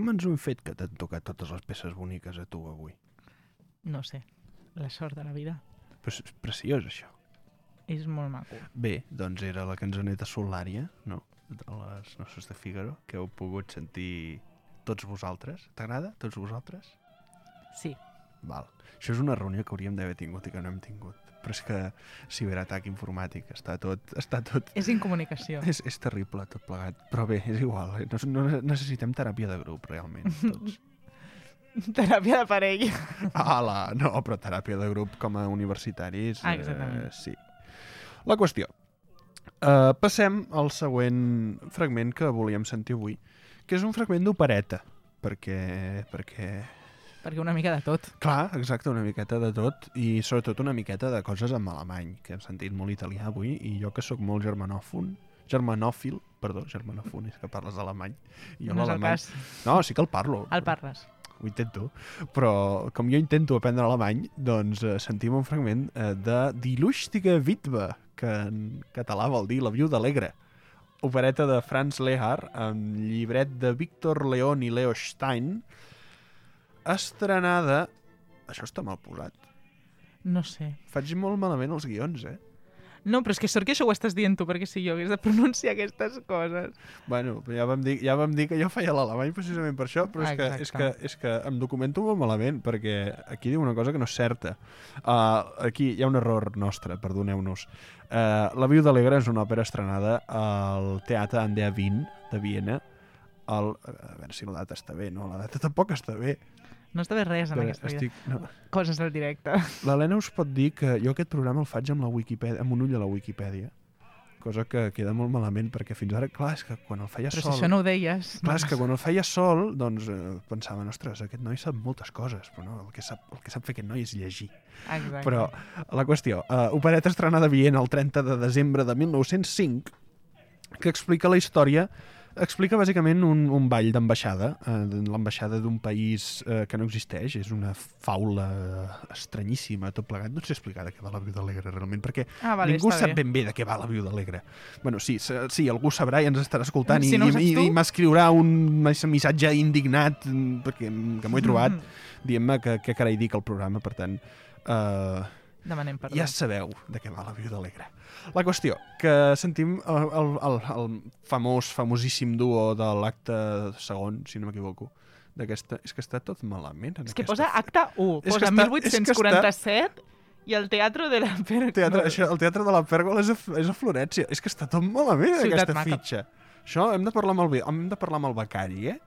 Speaker 1: Com ens ho hem fet que t'han tocat totes les peces boniques a tu avui?
Speaker 2: No sé, la sort de la vida.
Speaker 1: Però és preciós, això.
Speaker 2: És molt maco.
Speaker 1: Bé, doncs era la cançoneta Solària, no? De les nostres de Figaro, que heu pogut sentir tots vosaltres. T'agrada? Tots vosaltres?
Speaker 2: Sí.
Speaker 1: Val. Això és una reunió que hauríem d'haver tingut i que no hem tingut. Però és que ciberatac informàtic està tot... Està tot...
Speaker 2: És incomunicació.
Speaker 1: És, és terrible tot plegat. Però bé, és igual. eh? No, no necessitem teràpia de grup, realment, tots.
Speaker 2: Teràpia de parella.
Speaker 1: Ala, no, però teràpia de grup com a universitaris...
Speaker 2: Ah, exactament.
Speaker 1: Eh, sí. La qüestió. Uh, passem al següent fragment que volíem sentir avui, que és un fragment d'opereta, perquè, perquè
Speaker 2: Perquè una mica de tot.
Speaker 1: Clar, exacte, una miqueta de tot i sobretot una miqueta de coses en alemany, que hem sentit molt italià avui i jo que sóc molt germanòfon, germanòfil, perdó, germanòfon, és que parles alemany. I jo
Speaker 2: no és el
Speaker 1: l'alemany...
Speaker 2: cas.
Speaker 1: No, sí que el parlo.
Speaker 2: El parles.
Speaker 1: Ho intento. Però com jo intento aprendre alemany, doncs eh, sentim un fragment eh, de Die lustige Witwe, que en català vol dir La viuda alegre. Opereta de Franz Lehar, amb llibret de Víctor León i Leo Stein, estrenada... Això està mal posat.
Speaker 2: No sé.
Speaker 1: Faig molt malament els guions, eh?
Speaker 2: No, però és que sort que això ho estàs dient tu, perquè si jo hagués de pronunciar aquestes coses...
Speaker 1: Bueno, ja vam dir, ja vam dir que jo feia l'alemany precisament per això, però és que, és, que, és que em documento molt malament, perquè aquí diu una cosa que no és certa. Uh, aquí hi ha un error nostre, perdoneu-nos. Uh, la Viuda Alegre és una òpera estrenada al Teatre Andea Wien de Viena. El, a veure si la data està bé, no? La data tampoc està bé.
Speaker 2: No està bé res en
Speaker 1: Però
Speaker 2: aquesta vida.
Speaker 1: estic... No.
Speaker 2: Coses del directe.
Speaker 1: L'Helena us pot dir que jo aquest programa el faig amb la Wikipedia, amb un ull a la Wikipedia, cosa que queda molt malament, perquè fins ara, clar, és que quan el feia
Speaker 2: Però si
Speaker 1: sol...
Speaker 2: això no ho deies...
Speaker 1: Clar, és que quan el feia sol, doncs eh, pensava, ostres, aquest noi sap moltes coses, però no, el que sap, el que sap fer aquest noi és llegir.
Speaker 2: Exacte.
Speaker 1: Però la qüestió, uh, opereta estrenada a Viena el 30 de desembre de 1905, que explica la història explica bàsicament un, un ball d'ambaixada, eh, l'ambaixada d'un país eh, que no existeix, és una faula estranyíssima, tot plegat. No sé explicar de què va la Viuda Alegre realment, perquè
Speaker 2: Ah, vale,
Speaker 1: ningú sap
Speaker 2: bé.
Speaker 1: ben bé de què va la Viuda Alegre. Bueno, sí, sí, algú sabrà i ens estarà escoltant
Speaker 2: Si
Speaker 1: i,
Speaker 2: no
Speaker 1: i, i, m'escriurà un missatge indignat mm, perquè, que m'ho he trobat
Speaker 2: Mm.
Speaker 1: dient-me que, que carai dic el programa, per tant... Eh,
Speaker 2: Demanem perdó.
Speaker 1: ja sabeu de què va la Viuda Alegre. La qüestió, que sentim el, el, el, el famós, famosíssim duo de l'acte segon, si no m'equivoco, d'aquesta... És que està tot malament. En
Speaker 2: És que
Speaker 1: aquesta
Speaker 2: posa acte 1,
Speaker 1: És
Speaker 2: posa
Speaker 1: està- és que
Speaker 2: 1847 i el Teatre de la Pèrgola.
Speaker 1: teatre, això, el teatre de la Pèrgola és a, és a Florència. És que està tot malament, en
Speaker 2: Ciutat
Speaker 1: aquesta
Speaker 2: maca.
Speaker 1: fitxa. Això hem de parlar amb el, hem de parlar amb el becari, eh?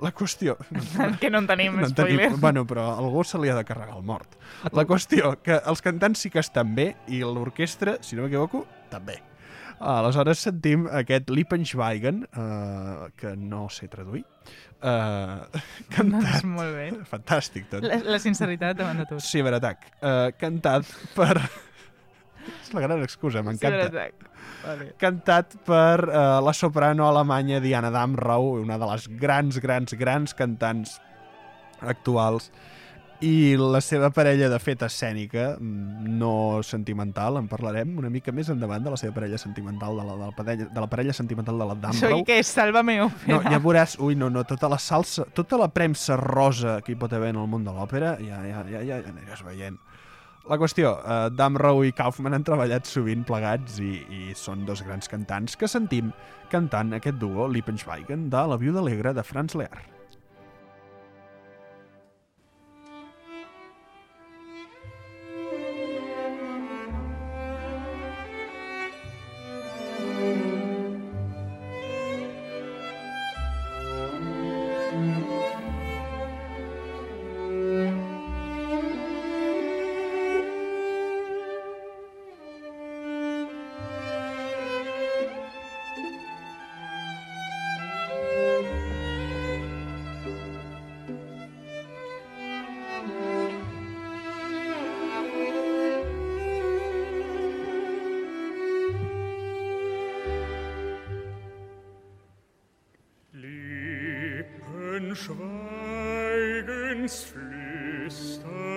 Speaker 1: La qüestió...
Speaker 2: que no en tenim,
Speaker 1: No en
Speaker 2: spoiler.
Speaker 1: tenim, bueno, però a algú se li ha de carregar el mort. La qüestió, que els cantants sí que estan bé i l'orquestra, si no m'equivoco, també. Aleshores sentim aquest Lippenschweigen, uh, que no sé traduir, uh, cantat...
Speaker 2: Doncs molt bé.
Speaker 1: Fantàstic, tot.
Speaker 2: La, la sinceritat davant de tot.
Speaker 1: Ciberatac, uh, cantat per... És la gran excusa, m'encanta.
Speaker 2: Ciberatac. Vale.
Speaker 1: cantat per uh, la soprano alemanya Diana Damrau, una de les grans, grans, grans cantants actuals, i la seva parella de fet escènica, mm, no sentimental, en parlarem una mica més endavant de la seva parella sentimental, de la, de la, parella, de la parella sentimental de la
Speaker 2: Això
Speaker 1: Damrau.
Speaker 2: què és? Sálvame
Speaker 1: No,
Speaker 2: òpera.
Speaker 1: ja veuràs, ui, no, no, tota la salsa, tota la premsa rosa que hi pot haver en el món de l'òpera, ja, ja, ja, ja, ja aniràs veient. La qüestió, eh, Damrau i Kaufman han treballat sovint plegats i, i són dos grans cantants que sentim cantant aquest duo, Lippenschweigen, de La viuda alegre de Franz Lear.
Speaker 3: schweigens flüstern.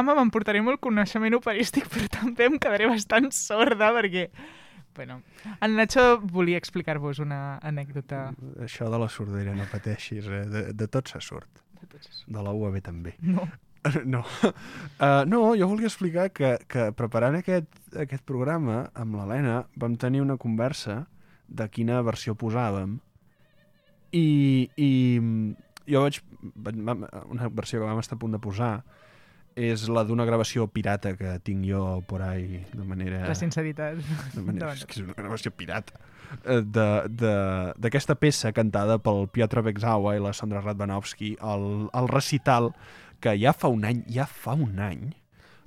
Speaker 2: Programa m'emportaré molt coneixement operístic, però també em quedaré bastant sorda perquè... Bueno, en Nacho volia explicar-vos una anècdota.
Speaker 1: Això de la sordera, no pateixis, eh? de, de tot se surt. De la UAB també.
Speaker 2: No.
Speaker 1: No. Uh, no, jo volia explicar que, que preparant aquest, aquest programa amb l'Helena vam tenir una conversa de quina versió posàvem i, i jo vaig, Una versió que vam estar a punt de posar és la d'una gravació pirata que tinc jo por ahí de manera...
Speaker 2: La sinceritat.
Speaker 1: de manera és que és una gravació pirata eh, de- de- d'aquesta peça cantada pel Piotr Bekzawa i la Sandra Radvanovsky al, al recital que ja fa un any, ja fa un any,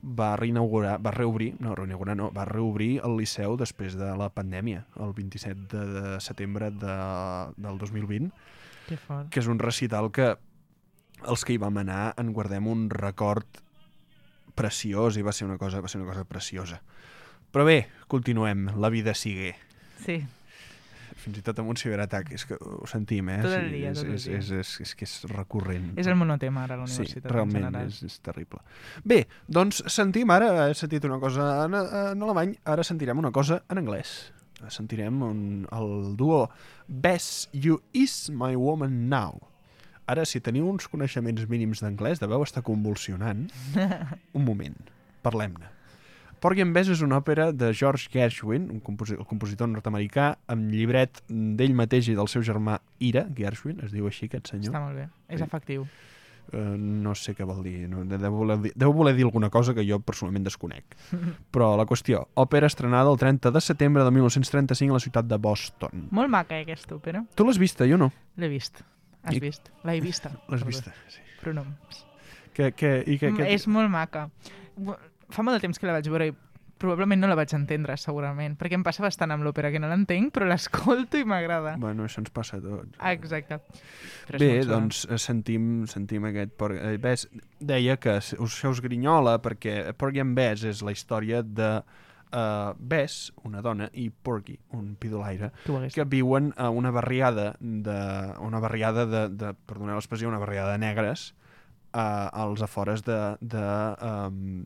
Speaker 1: va reinaugurar, va reobrir, no, reinaugurar no, va reobrir el Liceu després de la pandèmia, el 27 de, de setembre de, del 2020,
Speaker 2: Que fort.
Speaker 1: que és un recital que els que hi vam anar en guardem un record preciós i va ser una cosa, va ser una cosa preciosa. Però bé, continuem, la vida sigue.
Speaker 2: Sí,
Speaker 1: Fins i tot amb un ciberatac, és que ho sentim, eh?
Speaker 2: Tot el dia,
Speaker 1: és,
Speaker 2: tot el
Speaker 1: és,
Speaker 2: dia.
Speaker 1: és, és, és que és recurrent.
Speaker 2: és el monotema ara a la
Speaker 1: Sí,
Speaker 2: universitat. en
Speaker 1: realment, és, és terrible. Bé, doncs sentim ara, he sentit una cosa en, en alemany, ara sentirem una cosa en anglès. Sentirem un, el duo Bess You Is My Woman Now. Ara, si teniu uns coneixements mínims d'anglès, deveu estar convulsionant. Un moment, parlem-ne. Porgy and Bess és una òpera de George Gershwin, un composi el compositor nord-americà, amb llibret d'ell mateix i del seu germà Ira Gershwin, es diu així aquest senyor.
Speaker 2: Està molt bé. És
Speaker 1: Sí.
Speaker 2: efectiu.
Speaker 1: Uh, no sé què vol dir. No, deu, voler dir. deu voler dir alguna cosa que jo personalment desconec. Però la qüestió, òpera estrenada el 30 de setembre de 1935 a la ciutat de Boston.
Speaker 2: Molt maca, eh, aquesta òpera.
Speaker 1: Tu l'has vista, jo no.
Speaker 2: L'he vist. Has
Speaker 1: I-
Speaker 2: vist? L'he vista.
Speaker 1: L'has vista, sí.
Speaker 2: Pronoms.
Speaker 1: Que, que, i que,
Speaker 2: Mm,
Speaker 1: que...
Speaker 2: És molt maca. Fa molt de temps que la vaig veure i probablement no la vaig entendre, segurament, perquè em passa bastant amb l'òpera, que no l'entenc, però l'escolto i m'agrada.
Speaker 1: Bueno, això ens passa a tots.
Speaker 2: Ah, exacte. Però
Speaker 1: Bé, doncs eh, sentim, sentim aquest... Por... eh, Bess deia que us, us grinyola perquè Porgy and Bess és la història de uh, Bess, una dona, i Porgy, un pidolaire,
Speaker 2: que
Speaker 1: viuen a una barriada de... una barriada de, de perdoneu l'expressió, una barriada de negres uh, als afores de... de um,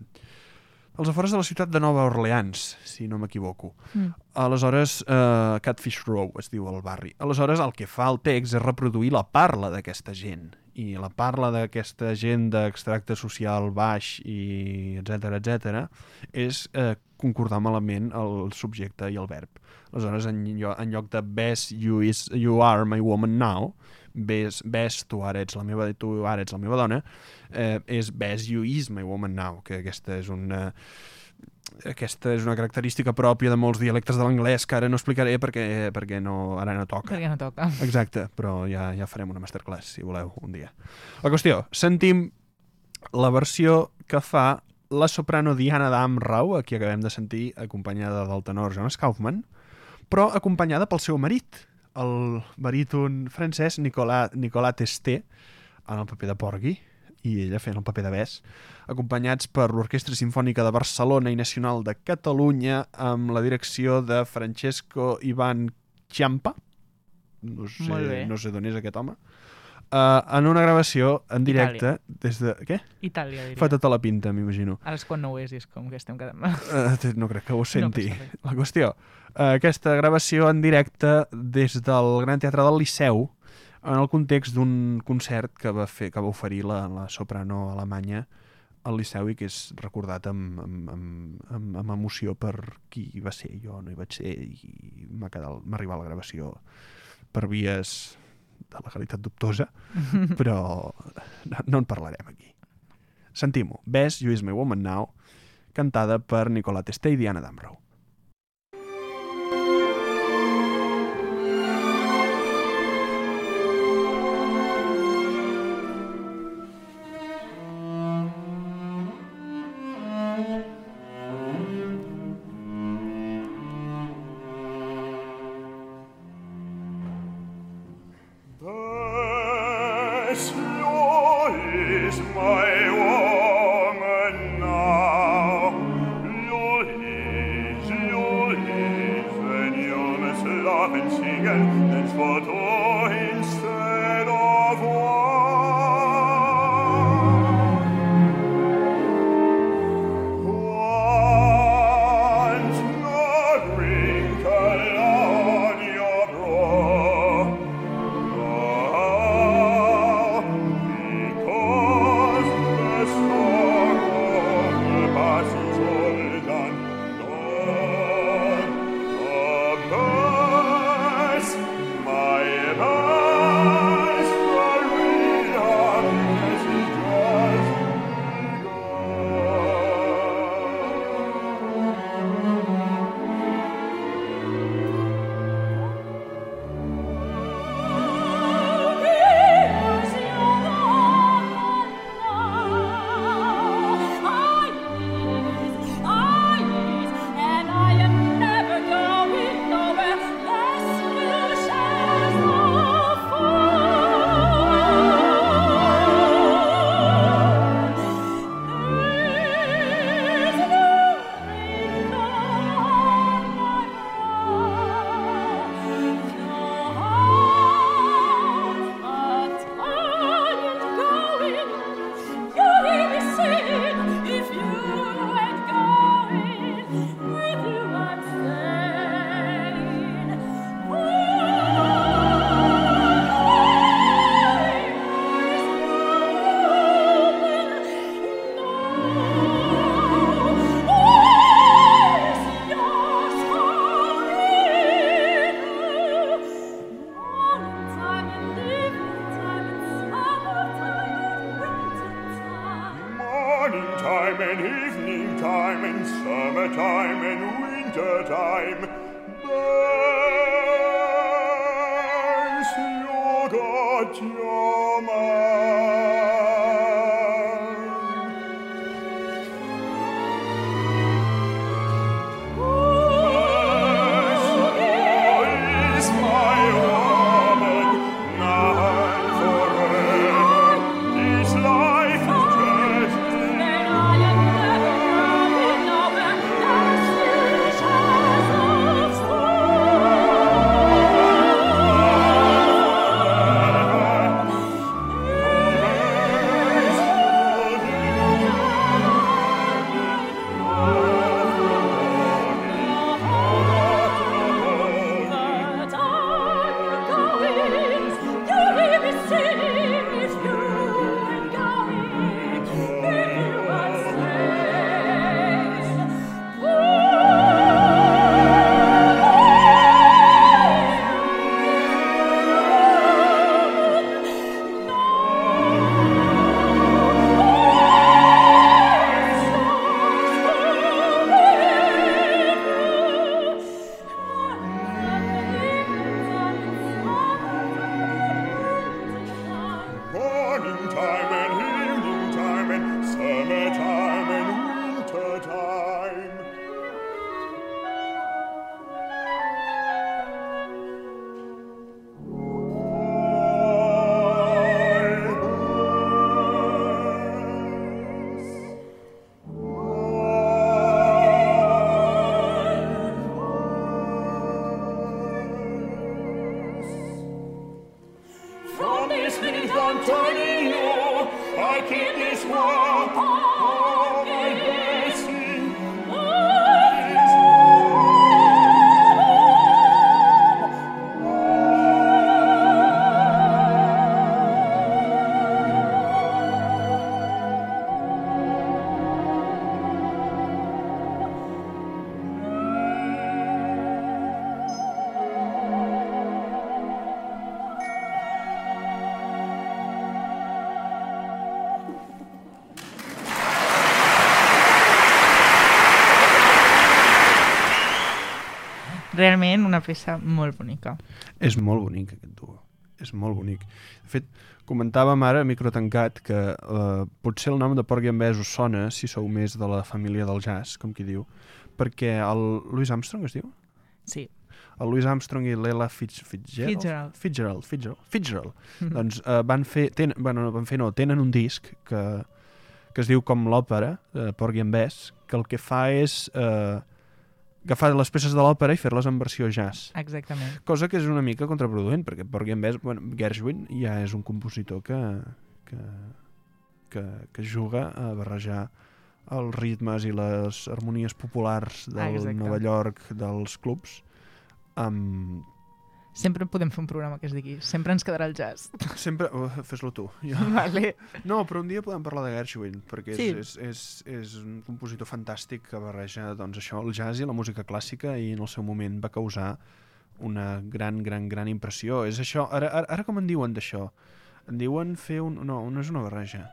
Speaker 1: als afores de la ciutat de Nova Orleans, si no m'equivoco.
Speaker 2: Mm.
Speaker 1: Aleshores, uh, Catfish Row es diu el barri. Aleshores, el que fa el text és reproduir la parla d'aquesta gent. I la parla d'aquesta gent d'extracte social baix i etc etc és eh, concordar malament el subjecte i el verb. Aleshores, en, en lloc de best you, is, you are my woman now, ves, ves, tu ara ets la meva, tu ara ets la meva dona, eh, és ves, you is my woman now, que aquesta és una aquesta és una característica pròpia de molts dialectes de l'anglès que ara no explicaré perquè, perquè no, ara no toca.
Speaker 2: Perquè no toca.
Speaker 1: Exacte, però ja, ja farem una masterclass, si voleu, un dia. La qüestió, sentim la versió que fa la soprano Diana Damrau, a qui acabem de sentir, acompanyada del tenor Jonas Kaufmann, però acompanyada pel seu marit, el baríton francès Nicolas, Nicolas Testé, en el paper de Porgui, i ella fent el paper de Bess, acompanyats per l'Orquestra Simfònica de Barcelona i Nacional de Catalunya amb la direcció de Francesco Ivan Chiampa, no sé, no sé d'on és aquest home, uh, en una gravació en directe des de... Què?
Speaker 2: Itàlia, diria.
Speaker 1: Fa tota la pinta, m'imagino.
Speaker 2: Ara és quan no ho és i és com que estem quedant...
Speaker 1: Uh, no crec que ho senti.
Speaker 2: res.
Speaker 1: la qüestió, uh, aquesta gravació en directe des del Gran Teatre del Liceu en el context d'un concert que va fer que va oferir la, la soprano alemanya al Liceu i que és recordat amb, amb, amb, amb, amb emoció per qui va ser. Jo no hi vaig ser i m'ha quedat- m'ha arribat la gravació per vies de legalitat dubtosa, però no, no en parlarem aquí. Sentim-ho. You Is My Woman Now, cantada per Nicola Testé i Diana Damrau.
Speaker 2: Realment una peça molt bonica.
Speaker 1: És molt bonic aquest duo, és molt bonic. De fet, comentàvem ara a micro tancat que eh, potser el nom de Porgy and Bess us sona si sou més de la família del jazz, com qui diu, perquè el Louis Armstrong es diu?
Speaker 2: Sí.
Speaker 1: El Louis Armstrong i l'Ella Fitz, Fitzgerald?
Speaker 2: Fitzgerald.
Speaker 1: Fitzgerald, Fitzgerald, Fitzgerald. doncs eh, van fer, ten, bueno, no, van fer no, tenen un disc que, que es diu com l'òpera, eh, Porgy and Bess, que el que fa és eh, agafar les peces de l'òpera i fer-les en versió jazz.
Speaker 2: Exactament.
Speaker 1: Cosa que és una mica contraproduent, perquè Porgy and Bess, bueno, Gershwin ja és un compositor que, que, que, que juga a barrejar els ritmes i les harmonies populars del
Speaker 2: Exacte.
Speaker 1: Nova York, dels clubs, amb...
Speaker 2: Sempre podem fer un programa que es digui Sempre ens quedarà el jazz.
Speaker 1: Sempre... Oh, Fes-lo tu. Jo.
Speaker 2: vale.
Speaker 1: No, però un dia podem parlar de Gershwin, perquè és,
Speaker 2: Sí.
Speaker 1: és, és, és un compositor fantàstic que barreja doncs, això, el jazz i la música clàssica i en el seu moment va causar una gran, gran, gran impressió. És això, ara, ara, ara com en diuen d'això? En diuen fer un... No, no és una barreja.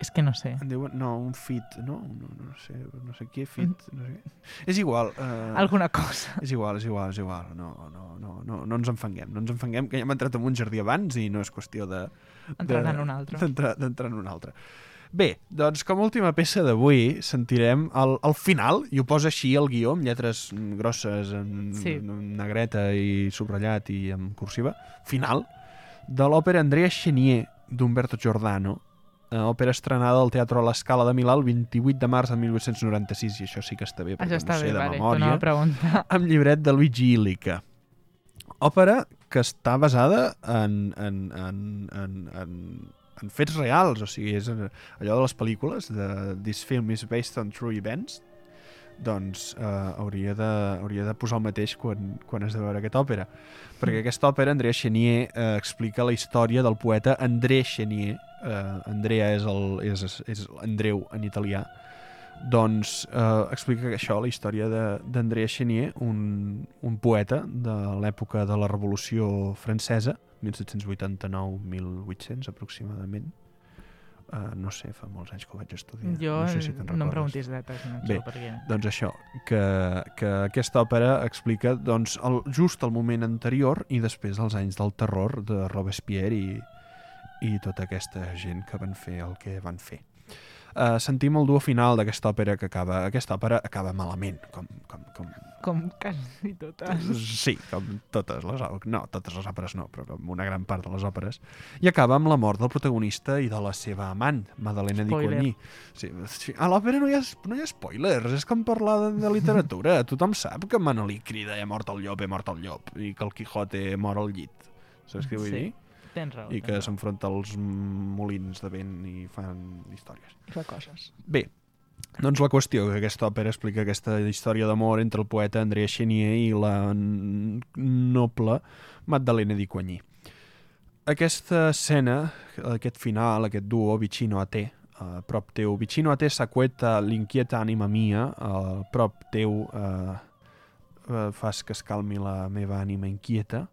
Speaker 2: És que no sé.
Speaker 1: En diuen... No, un fit, no? No, no sé, no sé què, fit... No sé. què. És igual. Uh,
Speaker 2: Alguna cosa.
Speaker 1: és igual, és igual, és igual. No, no, no, no, no ens enfanguem. No ens enfanguem, que ja hem entrat en un jardí abans i no és qüestió de...
Speaker 2: Entrar en un altre.
Speaker 1: D'entrar en un altre. Bé, doncs com a última peça d'avui sentirem el, el final, i ho posa així el guió, amb lletres mm, grosses, en,
Speaker 2: Sí.
Speaker 1: en negreta i subratllat i en cursiva, final, de l'òpera Andrea Chenier d'Umberto Giordano, eh, òpera estrenada al Teatre a l'Escala de Milà el 28 de març de 1896, i això sí que està bé, perquè
Speaker 2: Això està
Speaker 1: no sé
Speaker 2: bé,
Speaker 1: de
Speaker 2: vale.
Speaker 1: memòria
Speaker 2: Torna a preguntar.
Speaker 1: amb llibret de Luigi Illica. Òpera que està basada en, en, en, en, en, en fets reals, o sigui, és allò de les pel·lícules, de This film is based on true events, doncs eh, hauria, de, hauria de posar el mateix quan, quan has de veure aquesta òpera. Perquè aquesta òpera, Andrea Chenier, eh, explica la història del poeta André Chenier, eh, Andrea és, el, és, és Andreu en italià, doncs eh, explica això, la història de- d'Andrea Chenier, un, un poeta de l'època de la Revolució Francesa, 1789-1800 aproximadament. Uh, no sé, fa molts anys que ho vaig estudiar.
Speaker 2: Jo
Speaker 1: no sé si
Speaker 2: no em preguntis dates, no
Speaker 1: Bé,
Speaker 2: perquè...
Speaker 1: Doncs això, que, que aquesta òpera explica doncs, el, just el moment anterior i després els anys del terror de Robespierre i, i tota aquesta gent que van fer el que van fer. Uh, sentim el duo final d'aquesta òpera que acaba... Aquesta òpera acaba malament, com, com, com...
Speaker 2: Com quasi totes.
Speaker 1: Sí, com totes les òperes. No, totes les òperes no, però com una gran part de les òperes. I acaba amb la mort del protagonista i de la seva amant, Madalena di. Cogni. Sí, sí, a l'òpera no, hi ha, no hi ha spoilers, és com parlar de, de literatura. Tothom sap que Manolí crida he mort el llop, he mort el llop, i que el Quijote mor al llit. Saps què vull
Speaker 2: Sí,
Speaker 1: dir?
Speaker 2: Tens raó.
Speaker 1: I que s'enfronta als molins de vent i fan històries.
Speaker 2: I fa coses.
Speaker 1: Bé, doncs la qüestió que aquesta òpera explica aquesta història d'amor entre el poeta Andrea Chenier i la noble Maddalena di Coigny. Aquesta escena, aquest final, aquest duo, vicino a te, a prop teu, vicino a te s'acueta l'inquieta ànima mia, a prop teu eh, eh, fas que es calmi la meva ànima inquieta.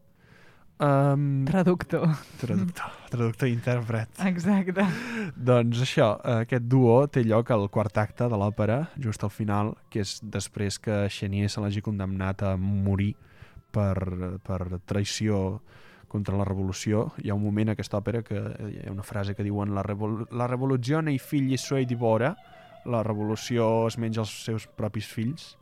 Speaker 1: Um,
Speaker 2: Traductor.
Speaker 1: traductor, traductor i intèrpret.
Speaker 2: Exacte.
Speaker 1: Doncs això, aquest duo té lloc al quart acte de l'òpera, just al final, que és després que Xenier se l'hagi condemnat a morir per, per traïció contra la revolució. Hi ha un moment a aquesta òpera que hi ha una frase que diuen la, revol la revolució i figli suoi divora, la revolució es menja els seus propis fills,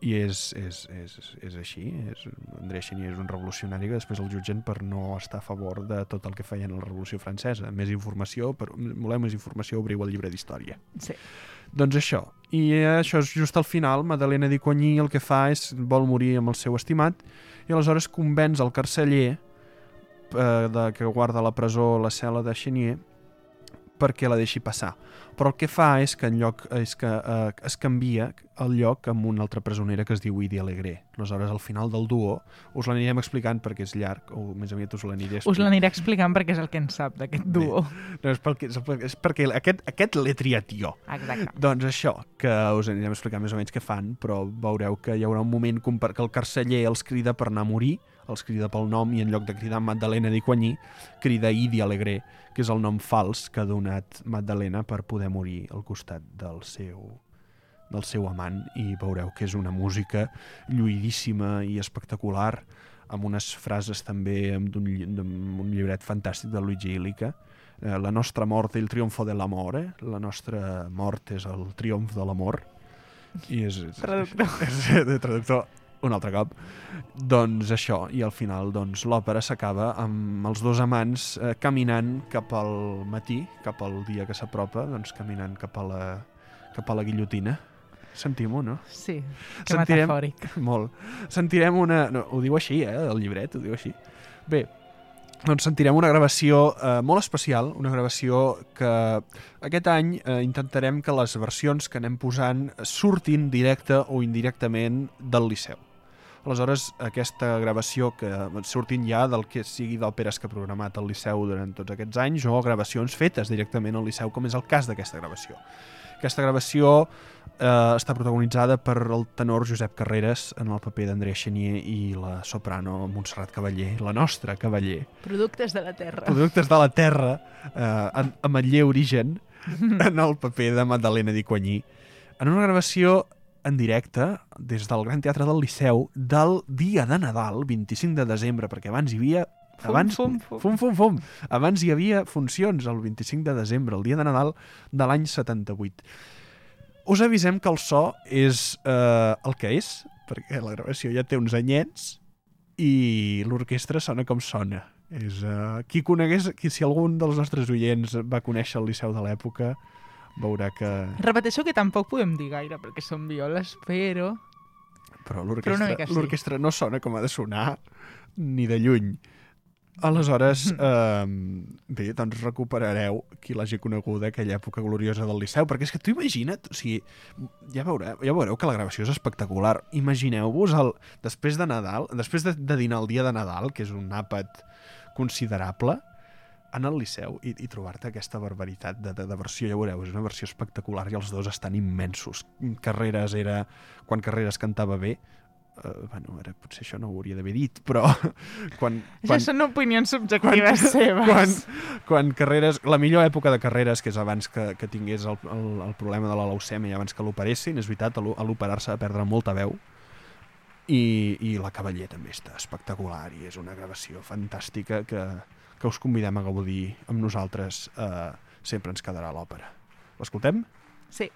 Speaker 1: i és, és, és, és així. És, André Xenier és un revolucionari que després el jutgen per no estar a favor de tot el que feien a la Revolució Francesa. Més informació, per, voleu més informació, obriu el llibre d'història.
Speaker 2: Sí.
Speaker 1: Doncs això. I això és just al final, Madalena di Coigny el que fa és vol morir amb el seu estimat i aleshores convenç el carceller eh, de, que guarda la presó la cel·la de Chenier perquè la deixi passar. Però el que fa és que en lloc és que eh, es canvia el lloc amb una altra presonera que es diu Idi Alegre. Aleshores, al final del duo, us l'anirem explicant perquè és llarg, o més aviat us l'aniré
Speaker 3: Us
Speaker 1: explicant.
Speaker 3: l'aniré explicant perquè és el que en sap d'aquest duo.
Speaker 1: No, és, perquè, és perquè- és perquè aquest, aquest l'he triat jo.
Speaker 3: Exacte.
Speaker 1: Doncs això, que us anirem explicant més o menys què fan, però veureu que hi haurà un moment que el carceller els crida per anar a morir, els crida pel nom i en lloc de cridar Magdalena di Coigny, crida Idi Alegre, que és el nom fals que ha donat Magdalena per poder morir al costat del seu del seu amant. I veureu que és una música lluïdíssima i espectacular amb unes frases també amb d'un lli- d'un- un llibret fantàstic de Luigi Illica. Eh, la nostra mort és el triomfo de l'amore la nostra mort és el triomf de l'amor. I és, és,
Speaker 3: Traductor.
Speaker 1: és, de traductor un altre cop doncs això, i al final doncs, l'òpera s'acaba amb els dos amants eh, caminant cap al matí cap al dia que s'apropa doncs caminant cap a la, cap a la guillotina sentim-ho, no?
Speaker 3: Sí, que
Speaker 1: Sentirem-
Speaker 3: metafòric.
Speaker 1: Molt. Sentirem una... No, ho diu així, eh, el llibret, ho diu així. Bé, doncs sentirem una gravació eh, molt especial, una gravació que aquest any eh, intentarem que les versions que anem posant surtin directe o indirectament del Liceu. Aleshores, aquesta gravació que surtin ja del que sigui d'òperes que ha programat el Liceu durant tots aquests anys o gravacions fetes directament al Liceu, com és el cas d'aquesta gravació. Aquesta gravació eh, està protagonitzada per el tenor Josep Carreras en el paper d'Andrea Chenier i la soprano Montserrat Cavaller, la nostra Cavaller.
Speaker 3: Productes de la Terra.
Speaker 1: Productes de la terra, eh, amb el origen, en el paper de Magdalena di Coigny, en una gravació en directe des del Gran Teatre del Liceu del dia de Nadal, 25 de desembre, perquè abans hi havia
Speaker 3: Fum,
Speaker 1: abans,
Speaker 3: fum, fum.
Speaker 1: fum, fum, fum. Abans hi havia funcions el 25 de desembre, el dia de Nadal de l'any 78. Us avisem que el so és eh, el que és, perquè la gravació ja té uns anyets i l'orquestra sona com sona. És, uh, qui conegués, qui, si algun dels nostres oients va conèixer el Liceu de l'època, veurà que...
Speaker 3: Repeteixo que tampoc podem dir gaire perquè són violes, però...
Speaker 1: Però l'orquestra
Speaker 3: sí.
Speaker 1: no sona com ha de sonar ni de lluny. Aleshores, eh, bé, doncs recuperareu qui l'hagi conegut aquella època gloriosa del Liceu, perquè és que tu imagina't, o sigui, ja veureu, ja veureu que la gravació és espectacular. Imagineu-vos el després de Nadal, després de, de dinar el dia de Nadal, que és un àpat considerable, anar al Liceu i, i trobar-te aquesta barbaritat de, de, de versió, ja veureu, és una versió espectacular i els dos estan immensos. Carreras era... Quan Carreras cantava bé, eh, bueno, ara potser això no ho hauria d'haver dit, però quan,
Speaker 3: Quan... Això són opinions subjectives
Speaker 1: quan,
Speaker 3: seves.
Speaker 1: quan, quan Carreras, la millor època de Carreras, que és abans que, que tingués el, el, el problema de la leucèmia i abans que l'operessin, és veritat, a l'operar-se va perdre molta veu, i, i la Cavaller també està espectacular i és una gravació fantàstica que, que us convidem a gaudir amb nosaltres eh, sempre ens quedarà l'òpera. L'escoltem?
Speaker 3: Sí.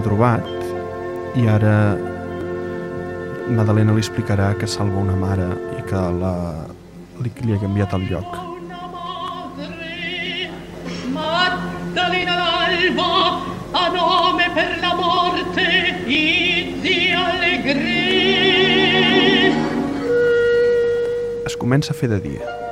Speaker 3: Retrobat i ara Madalena li explicarà que salva una mare i que la, li, li ha canviat el lloc.
Speaker 6: Maddalena a nome per la morte, i di allegria.
Speaker 3: Es comença a fer de dia.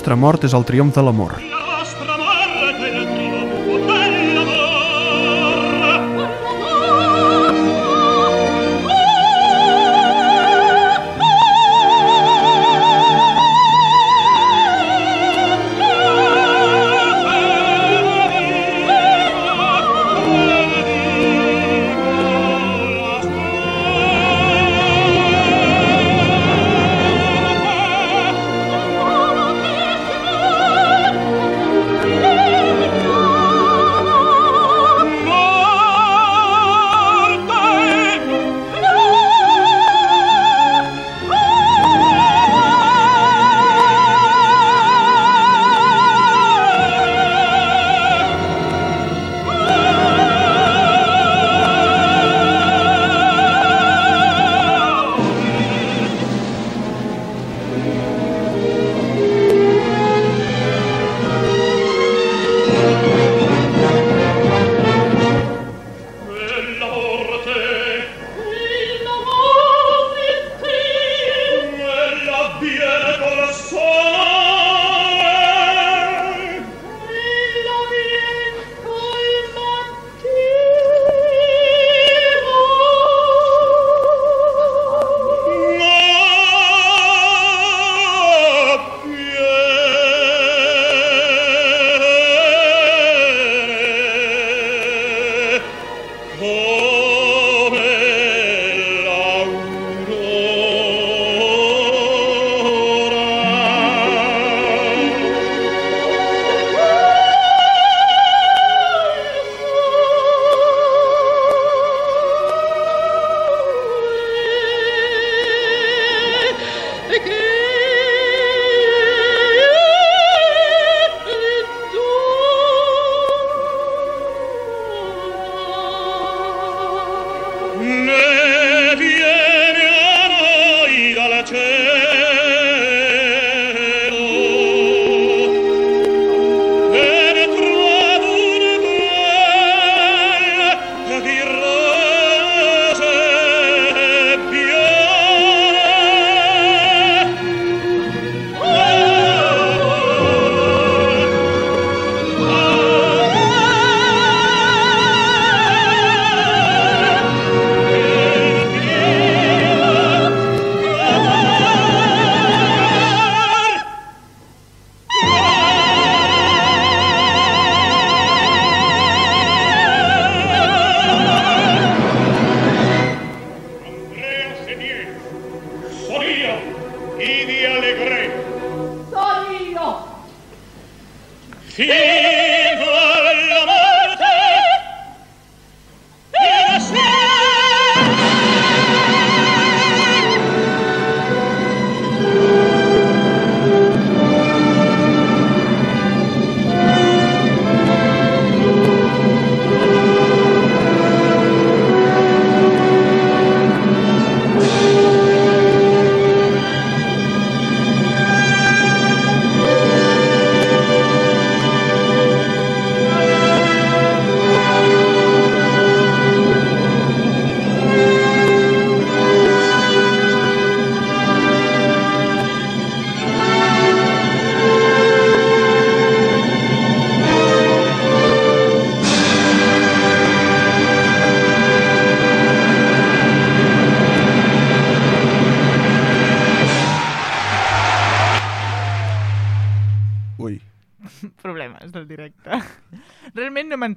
Speaker 3: Nostra mort és el triomf de l'amor.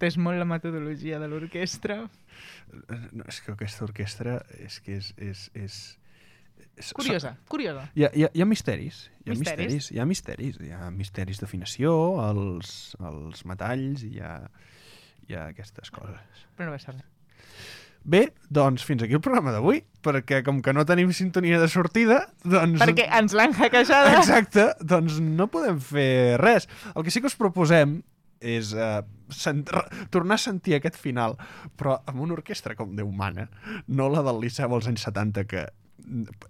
Speaker 2: Entès molt la metodologia de l'orquestra.
Speaker 1: No, és que aquesta orquestra és que és... és, és, és
Speaker 2: Curiosa, curiosa.
Speaker 1: Hi ha, hi, ha, hi ha misteris. Hi ha
Speaker 2: Misteris?
Speaker 1: misteris. Hi ha misteris. Hi ha misteris d'afinació, els, els metalls, hi ha, hi ha aquestes coses.
Speaker 2: Però no va ser res.
Speaker 1: Bé, doncs fins aquí el programa d'avui, perquè com que no tenim sintonia de sortida, doncs...
Speaker 2: Perquè ens l'han hackejada.
Speaker 1: Exacte, doncs no podem fer res. El que sí que us proposem és uh, sent, re- tornar a sentir aquest final, però amb una orquestra com Déu mana, no la del Liceu als anys 70, que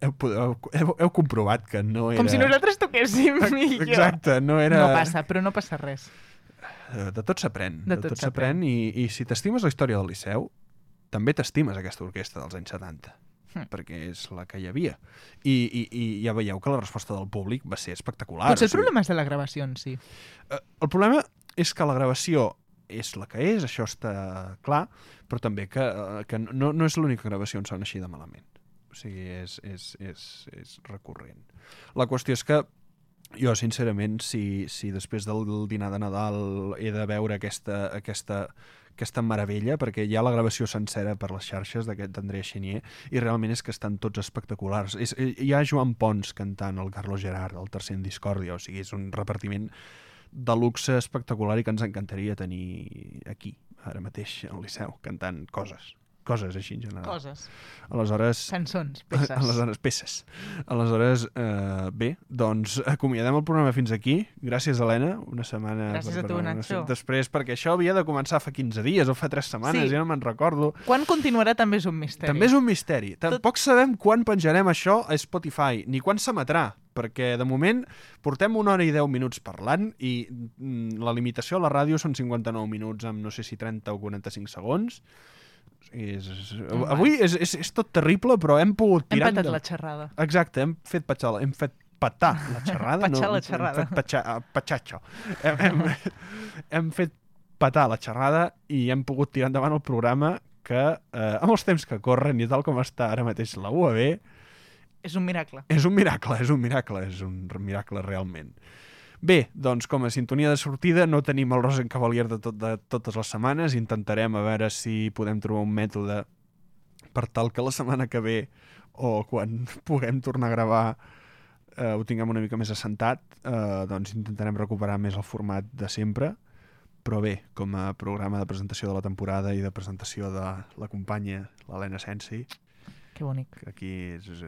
Speaker 1: heu, heu, heu, heu comprovat que no era...
Speaker 2: Com si nosaltres toquéssim millor.
Speaker 1: Exacte, no era...
Speaker 2: No passa, però no passa res.
Speaker 1: Eh, De tot s'aprèn.
Speaker 2: De tot
Speaker 1: s'aprèn i, i si t'estimes la història del Liceu, també t'estimes aquesta orquestra dels anys 70
Speaker 2: Hm.
Speaker 1: perquè és la que hi havia. I, i, I ja veieu que la resposta del públic va ser espectacular.
Speaker 2: Potser
Speaker 1: o
Speaker 2: el
Speaker 1: sigui,
Speaker 2: problema és de la gravació en si.
Speaker 1: Eh, El problema és que la gravació és la que és, això està clar, però també que, eh, que no, no és l'única gravació on sona així de malament. O sigui, és, és, és, és recurrent. La qüestió és que jo, sincerament, si, si després del dinar de Nadal he de veure aquesta, aquesta, aquesta meravella, perquè hi ha la gravació sencera per les xarxes d'aquest d'Andrea Chenier, i realment és que estan tots espectaculars. És, hi ha Joan Pons cantant el Carlos Gerard, el tercer en discòrdia, o sigui, és un repartiment de luxe espectacular i que ens encantaria tenir aquí, ara mateix, al Liceu, cantant coses. Coses així en general.
Speaker 2: Coses.
Speaker 1: Aleshores...
Speaker 2: Cançons, peces.
Speaker 1: Aleshores, peces. Aleshores, eh, bé, doncs acomiadem el programa fins aquí. Gràcies, Helena. Una setmana...
Speaker 2: Gràcies a tu,
Speaker 1: una
Speaker 2: Nacho.
Speaker 1: Després, perquè això havia de començar fa 15 dies o fa 3 setmanes,
Speaker 2: Sí.
Speaker 1: ja no me'n recordo.
Speaker 2: Quan continuarà també és un misteri.
Speaker 1: També és un misteri. Tampoc sabem quan penjarem això a Spotify, ni quan s'emetrà, perquè de moment portem una hora i 10 minuts parlant i mm, la limitació a la ràdio són 59 minuts amb no sé si 30 o 45 segons. És, avui és, és, és tot terrible, però hem pogut
Speaker 2: Hem
Speaker 1: tirar...
Speaker 2: patat
Speaker 1: endavant.
Speaker 2: la xerrada.
Speaker 1: Exacte, hem fet patxar, hem fet patar la xerrada.
Speaker 2: Patxar
Speaker 1: no,
Speaker 2: la xerrada.
Speaker 1: Hem fet patxar, ah, patxatxo. Hem, hem, hem fet patar la xerrada i hem pogut tirar endavant el programa que, eh, amb els temps que corren i tal com està ara mateix la UAB,
Speaker 2: És un miracle.
Speaker 1: és un miracle, és un miracle, és un miracle realment. Bé, doncs com a sintonia de sortida no tenim el Rosen Cavalier de, tot, de totes les setmanes, intentarem a veure si podem trobar un mètode per tal que la setmana que ve o quan puguem tornar a gravar eh, ho tinguem una mica més assentat, eh, doncs intentarem recuperar més el format de sempre, però bé, com a programa de presentació de la temporada i de presentació de la companya, l'Helena Sensi,
Speaker 2: Que bonic.
Speaker 1: aquí és, és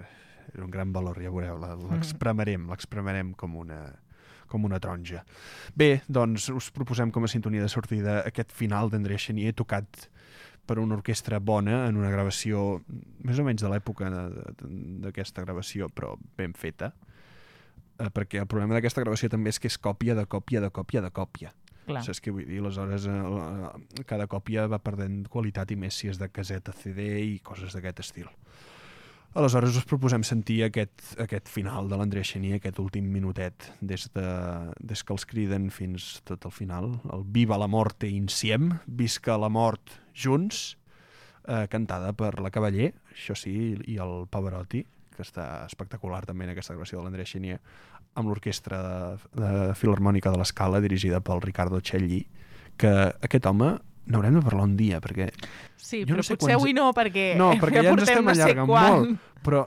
Speaker 1: un gran valor, ja veureu, la- l'expremarem, l'expremarem com una, com una taronja. Bé, doncs us proposem com a sintonia de sortida aquest final d'André Chenier tocat per una orquestra bona en una gravació més o menys de l'època d'aquesta gravació, però ben feta, eh, perquè el problema d'aquesta gravació també és que és còpia de còpia de còpia de còpia.
Speaker 2: Clar.
Speaker 1: Saps què vull dir? Aleshores, eh, cada còpia va perdent qualitat i més si és de caseta CD i coses d'aquest estil. Aleshores us proposem sentir aquest, aquest final de l'Andrea Chenier, aquest últim minutet, des, de, des que els criden fins tot el final, el Viva la morte insiem, visca la mort junts, eh, cantada per la Cavaller, això sí, i el Pavarotti, que està espectacular també en aquesta gravació de l'Andrea Chenier, amb l'orquestra de, de Filharmònica de l'Escala, dirigida pel Ricardo Celli, que aquest home n'haurem de parlar un dia, perquè
Speaker 2: Sí,
Speaker 1: Jo no
Speaker 2: però
Speaker 1: sé
Speaker 2: potser
Speaker 1: quants-
Speaker 2: avui no, perquè,
Speaker 1: no, perquè ja ens
Speaker 2: portem
Speaker 1: estem
Speaker 2: no sé
Speaker 1: allargant
Speaker 2: quan.
Speaker 1: molt. Però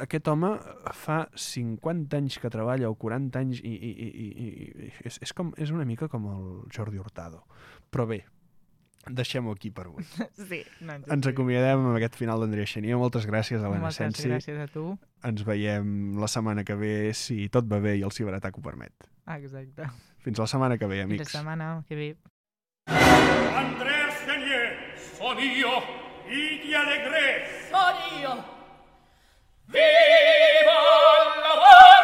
Speaker 1: aquest home fa 50 anys que treballa o 40 anys i, i, i, i, i és, és, com, és una mica com el Jordi Hurtado. Però bé, deixem-ho aquí per avui.
Speaker 2: Sí, no,
Speaker 1: Ens acomiadem amb aquest final d'Andrea Xenia. Moltes gràcies a l'Anna
Speaker 2: Moltes
Speaker 1: Sensi.
Speaker 2: gràcies a tu.
Speaker 1: Ens veiem la setmana que ve, si tot va bé i el ciberatac ho permet.
Speaker 2: Exacte.
Speaker 1: Fins la setmana que ve,
Speaker 2: Fins la
Speaker 1: amics.
Speaker 2: setmana que ve.
Speaker 3: Andrea Son io, Idi alegre,
Speaker 6: Son io.
Speaker 3: Viva la